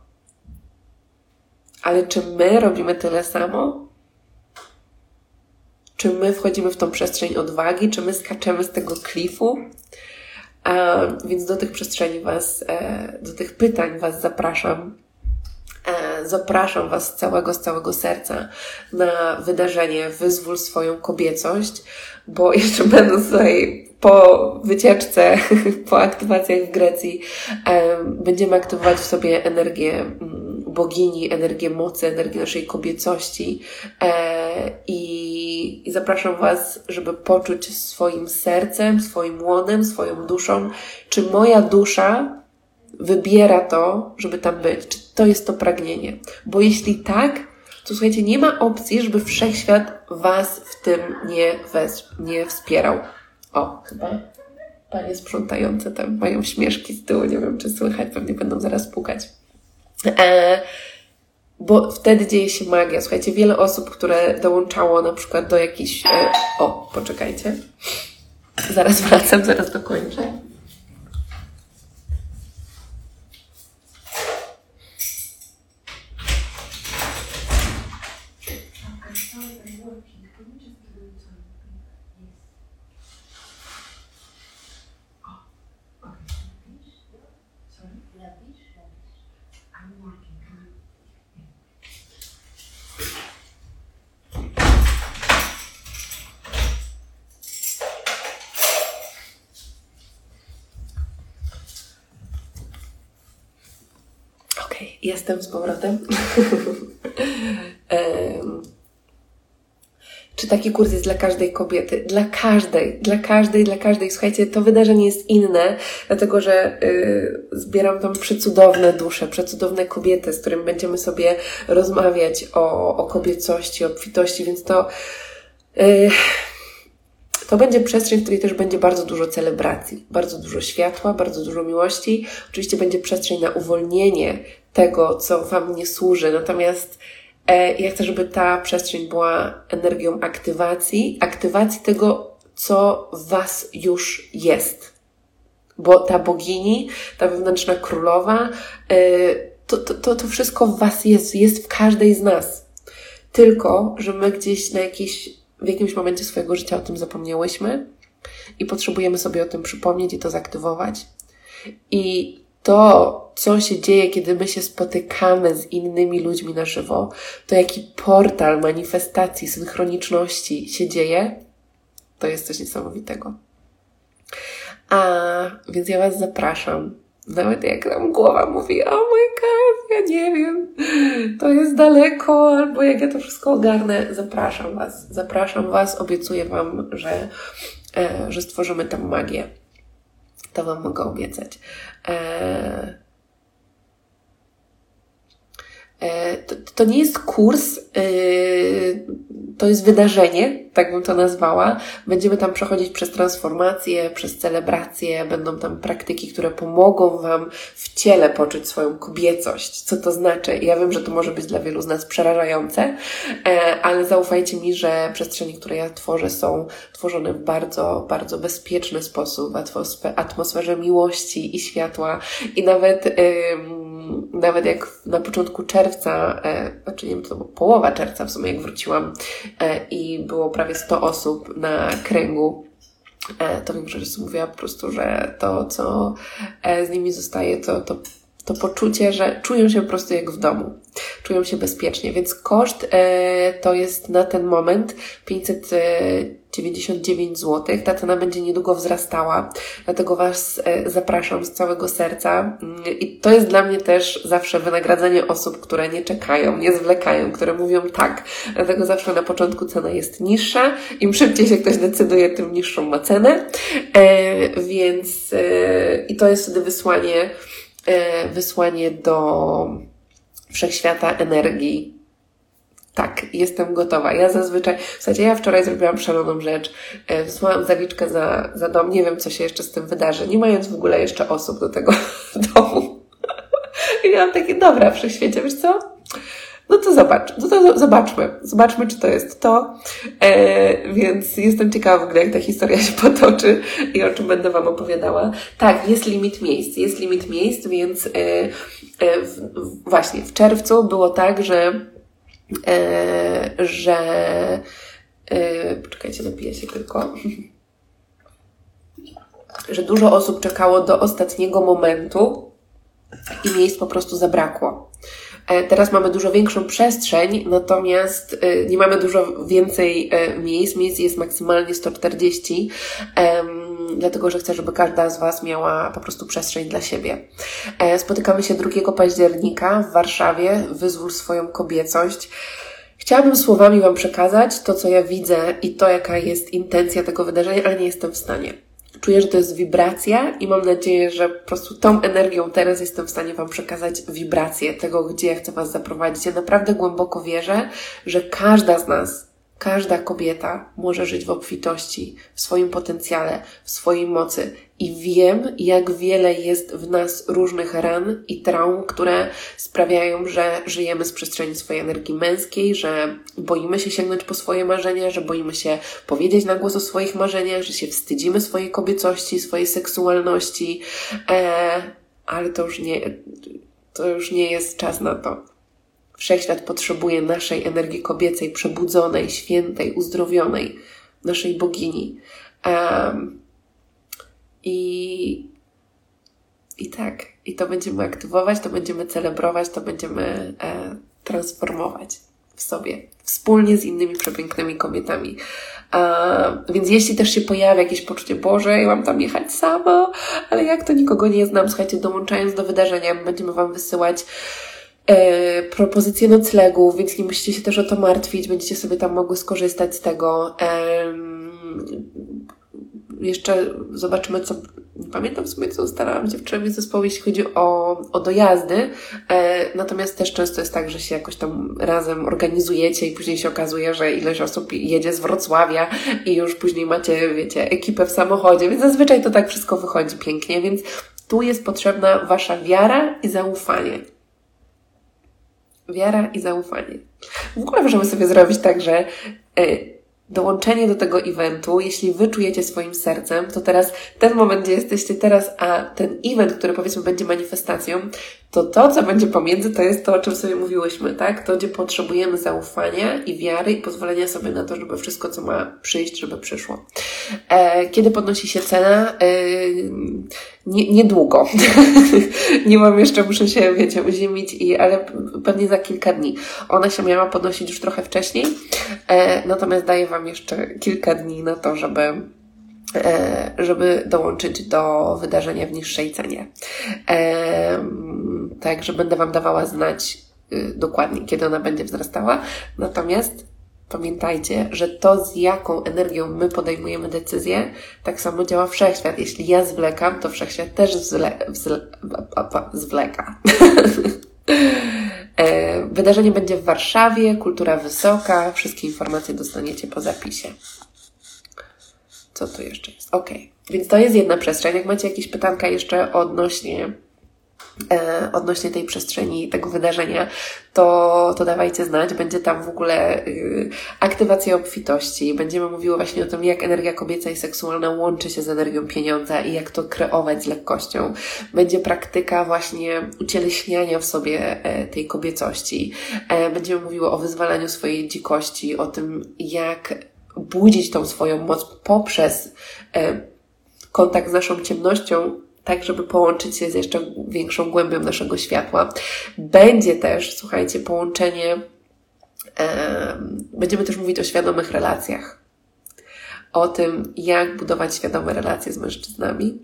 Ale czy my robimy tyle samo? Czy my wchodzimy w tą przestrzeń odwagi? Czy my skaczemy z tego klifu? A, więc do tych przestrzeni Was, e, do tych pytań Was zapraszam. E, zapraszam Was z całego, z całego serca na wydarzenie Wyzwól swoją kobiecość, bo jeszcze będąc tutaj po wycieczce, po aktywacjach w Grecji, e, będziemy aktywować w sobie energię mm, bogini, energię mocy, energię naszej kobiecości. I i, zapraszam Was, żeby poczuć swoim sercem, swoim łonem, swoją duszą, czy moja dusza wybiera to, żeby tam być, czy to jest to pragnienie. Bo jeśli tak, to słuchajcie, nie ma opcji, żeby wszechświat Was w tym nie, wes- nie wspierał. O, chyba panie sprzątające tam mają śmieszki z tyłu, nie wiem czy słychać, pewnie będą zaraz pukać. E, bo wtedy dzieje się magia. Słuchajcie, wiele osób, które dołączało na przykład do jakichś. E, o, poczekajcie. Zaraz wracam, zaraz dokończę. Jestem z powrotem. Czy taki kurs jest dla każdej kobiety? Dla każdej, dla każdej, dla każdej. Słuchajcie, to wydarzenie jest inne, dlatego że y, zbieram tam przecudowne dusze, przecudowne kobiety, z którymi będziemy sobie rozmawiać o, o kobiecości, o obfitości, więc to. Y, to będzie przestrzeń, w której też będzie bardzo dużo celebracji, bardzo dużo światła, bardzo dużo miłości. Oczywiście będzie przestrzeń na uwolnienie tego, co Wam nie służy. Natomiast e, ja chcę, żeby ta przestrzeń była energią aktywacji, aktywacji tego, co Was już jest. Bo ta bogini, ta wewnętrzna królowa, e, to, to, to, to wszystko w Was jest, jest w każdej z nas. Tylko, że my gdzieś na jakiś, w jakimś momencie swojego życia o tym zapomniałyśmy i potrzebujemy sobie o tym przypomnieć i to zaktywować. I to, co się dzieje, kiedy my się spotykamy z innymi ludźmi na żywo, to jaki portal manifestacji, synchroniczności się dzieje, to jest coś niesamowitego. A więc ja Was zapraszam. Nawet jak nam głowa mówi, oh my god, ja nie wiem, to jest daleko, albo jak ja to wszystko ogarnę, zapraszam Was. Zapraszam Was, obiecuję Wam, że, e, że stworzymy tam magię. To Wam mogę obiecać. E, e, to, to, nie jest kurs, e, to jest wydarzenie, tak bym to nazwała. Będziemy tam przechodzić przez transformację, przez celebrację, będą tam praktyki, które pomogą Wam w ciele poczuć swoją kobiecość. Co to znaczy? Ja wiem, że to może być dla wielu z nas przerażające, ale zaufajcie mi, że przestrzenie, które ja tworzę, są tworzone w bardzo, bardzo bezpieczny sposób, w atmosferze miłości i światła. I nawet, ym, nawet jak na początku czerwca, e, znaczy nie wiem, to połowa czerwca w sumie, jak wróciłam e, i było prawie 100 osób na kręgu e, to wiem, że mówiła po prostu, że to, co z nimi zostaje, to, to, to poczucie, że czują się po prostu jak w domu czują się bezpiecznie, więc koszt e, to jest na ten moment 599 zł. Ta cena będzie niedługo wzrastała, dlatego Was e, zapraszam z całego serca mm, i to jest dla mnie też zawsze wynagradzanie osób, które nie czekają, nie zwlekają, które mówią tak. Dlatego zawsze na początku cena jest niższa, im szybciej się ktoś decyduje, tym niższą ma cenę, e, więc i to jest wtedy wysłanie, wysłanie do wszechświata energii. Tak, jestem gotowa. Ja zazwyczaj, zasadzie ja wczoraj zrobiłam szaloną rzecz. E, wysłałam zawiczkę za, za dom. Nie wiem, co się jeszcze z tym wydarzy, nie mając w ogóle jeszcze osób do tego domu. I miałam takie, dobra, wszechświecie, wiesz co? No to zobacz, no to zobaczmy, zobaczmy, czy to jest to. E, więc jestem ciekawa w ogóle, jak ta historia się potoczy i o czym będę Wam opowiadała. Tak, jest limit miejsc, jest limit miejsc, więc e, e, w, właśnie w czerwcu było tak, że, e, że e, poczekajcie, napiję się tylko że dużo osób czekało do ostatniego momentu i miejsc po prostu zabrakło. E, teraz mamy dużo większą przestrzeń, natomiast e, nie mamy dużo więcej e, miejsc. Miejsc jest maksymalnie 140, dlatego że chcę, żeby każda z Was miała po prostu przestrzeń dla siebie. Spotykamy się 2 października w Warszawie. Wyzwól swoją kobiecość. Chciałabym słowami Wam przekazać to, co ja widzę i to, jaka jest intencja tego wydarzenia, ale nie jestem w stanie. Czuję, że to jest wibracja i mam nadzieję, że po prostu tą energią teraz jestem w stanie Wam przekazać wibrację tego, gdzie ja chcę Was zaprowadzić. Ja naprawdę głęboko wierzę, że każda z nas Każda kobieta może żyć w obfitości, w swoim potencjale, w swojej mocy. I wiem, jak wiele jest w nas różnych ran i traum, które sprawiają, że żyjemy z przestrzeni swojej energii męskiej, że boimy się sięgnąć po swoje marzenia, że boimy się powiedzieć na głos o swoich marzeniach, że się wstydzimy swojej kobiecości, swojej seksualności. E, ale to już nie, to już nie jest czas na to. Wszechświat potrzebuje naszej energii kobiecej, przebudzonej, świętej, uzdrowionej, naszej bogini. Um, i, I tak, i to będziemy aktywować, to będziemy celebrować, to będziemy e, transformować w sobie, wspólnie z innymi przepięknymi kobietami. A, więc jeśli też się pojawia jakieś poczucie, Boże, ja mam tam jechać sama, ale jak to nikogo nie znam, słuchajcie, dołączając do wydarzenia, będziemy Wam wysyłać e, propozycje noclegów, więc nie musicie się też o to martwić, będziecie sobie tam mogły skorzystać z tego. Jeszcze zobaczymy, co. Pamiętam w sumie, co ustalałam dziewczynami z zespołu, jeśli chodzi o, o dojazdy. E, natomiast też często jest tak, że się jakoś tam razem organizujecie i później się okazuje, że ileś osób jedzie z Wrocławia i już później macie, wiecie, ekipę w samochodzie, więc zazwyczaj to tak wszystko wychodzi pięknie, więc tu jest potrzebna Wasza wiara i zaufanie. Wiara i zaufanie. W ogóle możemy sobie zrobić tak, że e, dołączenie do tego eventu, jeśli wy czujecie swoim sercem, to teraz ten moment, gdzie jesteście teraz, a ten event, który powiedzmy będzie manifestacją, to to, co będzie pomiędzy, to jest to, o czym sobie mówiłyśmy, tak? To, gdzie potrzebujemy zaufania i wiary i pozwolenia sobie na to, żeby wszystko, co ma przyjść, żeby przyszło. E, kiedy podnosi się cena? E, nie, niedługo. nie mam jeszcze, muszę się, wiecie, uziemić, i, ale pewnie za kilka dni. Ona się miała podnosić już trochę wcześniej, e, natomiast daję Wam jeszcze kilka dni na to, żeby żeby dołączyć do wydarzenia w niższej cenie. E, Także będę Wam dawała znać y, dokładnie, kiedy ona będzie wzrastała. Natomiast pamiętajcie, że to, z jaką energią my podejmujemy decyzję, tak samo działa wszechświat. Jeśli ja zwlekam, to wszechświat też zwle, wzle, zwleka. E, wydarzenie będzie w Warszawie, kultura wysoka, wszystkie informacje dostaniecie po zapisie. Co tu jeszcze jest? Ok, więc to jest jedna przestrzeń. Jak macie jakieś pytanka jeszcze odnośnie E, odnośnie tej przestrzeni, tego wydarzenia, to, to dawajcie znać. Będzie tam w ogóle y, aktywacja obfitości. Będziemy mówiły właśnie o tym, jak energia kobieca i seksualna łączy się z energią pieniądza i jak to kreować z lekkością. Będzie praktyka właśnie ucieleśniania w sobie e, tej kobiecości. E, będziemy mówiły o wyzwalaniu swojej dzikości, o tym, jak budzić tą swoją moc poprzez kontakt z naszą ciemnością, tak żeby połączyć się z jeszcze większą głębią naszego światła. Będzie też, słuchajcie, połączenie, e, będziemy też mówić o świadomych relacjach. O tym, jak budować świadome relacje z mężczyznami.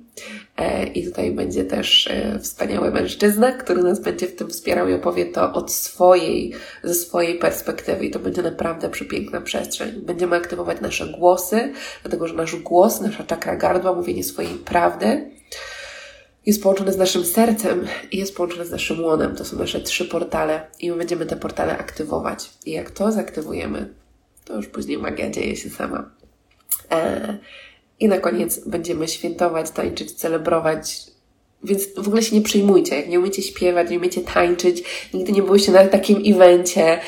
E, I tutaj będzie też e, wspaniały mężczyzna, który nas będzie w tym wspierał i opowie to od swojej, ze swojej perspektywy. I to będzie naprawdę przepiękna przestrzeń. Będziemy aktywować nasze głosy, dlatego że nasz głos, nasza czakra gardła, mówienie swojej prawdy, jest połączone z naszym sercem i jest połączone z naszym łonem. To są nasze trzy portale i my będziemy te portale aktywować. I jak to zaktywujemy, to już później magia dzieje się sama. E, I na koniec będziemy świętować, tańczyć, celebrować. Więc w ogóle się nie przejmujcie. Jak nie umiecie śpiewać, nie umiecie tańczyć, nigdy nie byłyście na takim evencie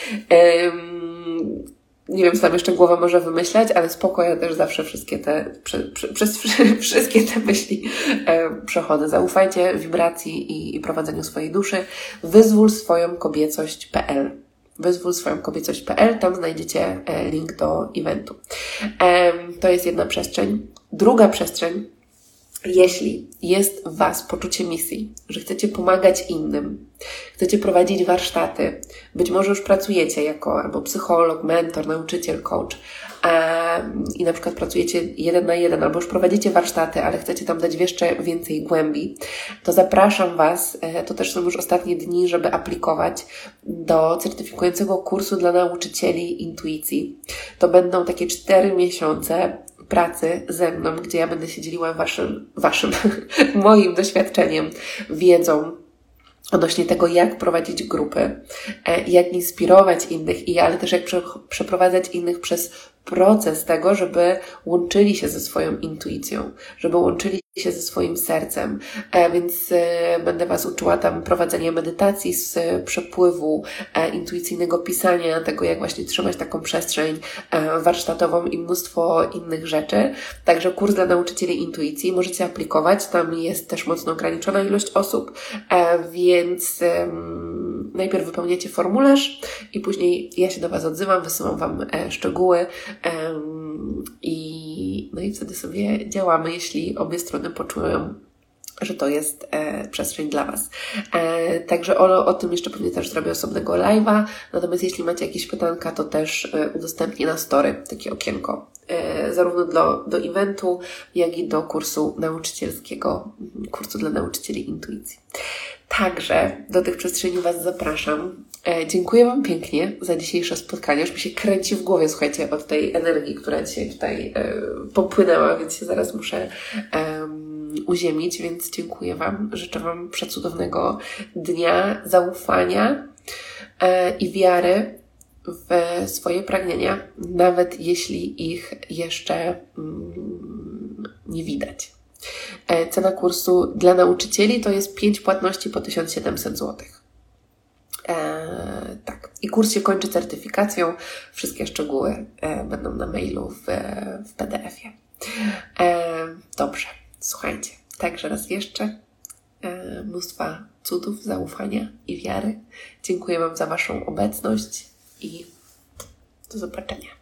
nie wiem, co tam jeszcze głowa może wymyślać, ale spoko, ja też zawsze wszystkie te, prze, prze, przez wszystkie te myśli e, przechodzę. Zaufajcie wibracji i, i prowadzeniu swojej duszy. Wyzwól swoją kobiecość.pl Wyzwól swoją kobiecość.pl, tam znajdziecie e, link do eventu. E, to jest jedna przestrzeń. Druga przestrzeń jeśli jest w Was poczucie misji, że chcecie pomagać innym, chcecie prowadzić warsztaty, być może już pracujecie jako albo psycholog, mentor, nauczyciel, coach i na przykład pracujecie jeden na jeden, albo już prowadzicie warsztaty, ale chcecie tam dać jeszcze więcej głębi, to zapraszam Was, e, to też są już ostatnie dni, żeby aplikować do certyfikującego kursu dla nauczycieli intuicji. To będą takie cztery miesiące pracy ze mną, gdzie ja będę się dzieliła waszym, waszym, moim doświadczeniem, wiedzą, odnośnie tego, jak prowadzić grupy, jak inspirować innych, i ale też jak przeprowadzać innych przez proces tego, żeby łączyli się ze swoją intuicją, żeby łączyli się ze swoim sercem, e, więc e, będę Was uczyła tam prowadzenia medytacji z przepływu, e, intuicyjnego pisania, tego jak właśnie trzymać taką przestrzeń warsztatową i mnóstwo innych rzeczy. Także kurs dla nauczycieli intuicji możecie aplikować, tam jest też mocno ograniczona ilość osób, więc najpierw wypełniacie formularz i później ja się do Was odzywam, wysyłam Wam szczegóły i no i wtedy sobie działamy, jeśli obie strony poczują że to jest e, przestrzeń dla Was. E, także o, o tym jeszcze pewnie też zrobię osobnego live'a. Natomiast jeśli macie jakieś pytanka, to też e, udostępnię na story takie okienko, zarówno do, do eventu, jak i do kursu nauczycielskiego, kursu dla nauczycieli intuicji. Także do tych przestrzeni Was zapraszam. E, dziękuję Wam pięknie za dzisiejsze spotkanie. Już mi się kręci w głowie, słuchajcie, od tej energii, która dzisiaj tutaj e, popłynęła, więc się zaraz muszę uziemić, więc dziękuję Wam. Życzę Wam przecudownego dnia, zaufania e, i wiary w swoje pragnienia, nawet jeśli ich jeszcze mm, nie widać. E, cena kursu dla nauczycieli to jest 5 płatności po 1700 zł. E, tak. I kurs się kończy certyfikacją. Wszystkie szczegóły e, będą na mailu w, w PDF-ie. E, dobrze, słuchajcie. Także raz jeszcze e, mnóstwa cudów, zaufania i wiary. Dziękuję Wam za Waszą obecność i do zobaczenia.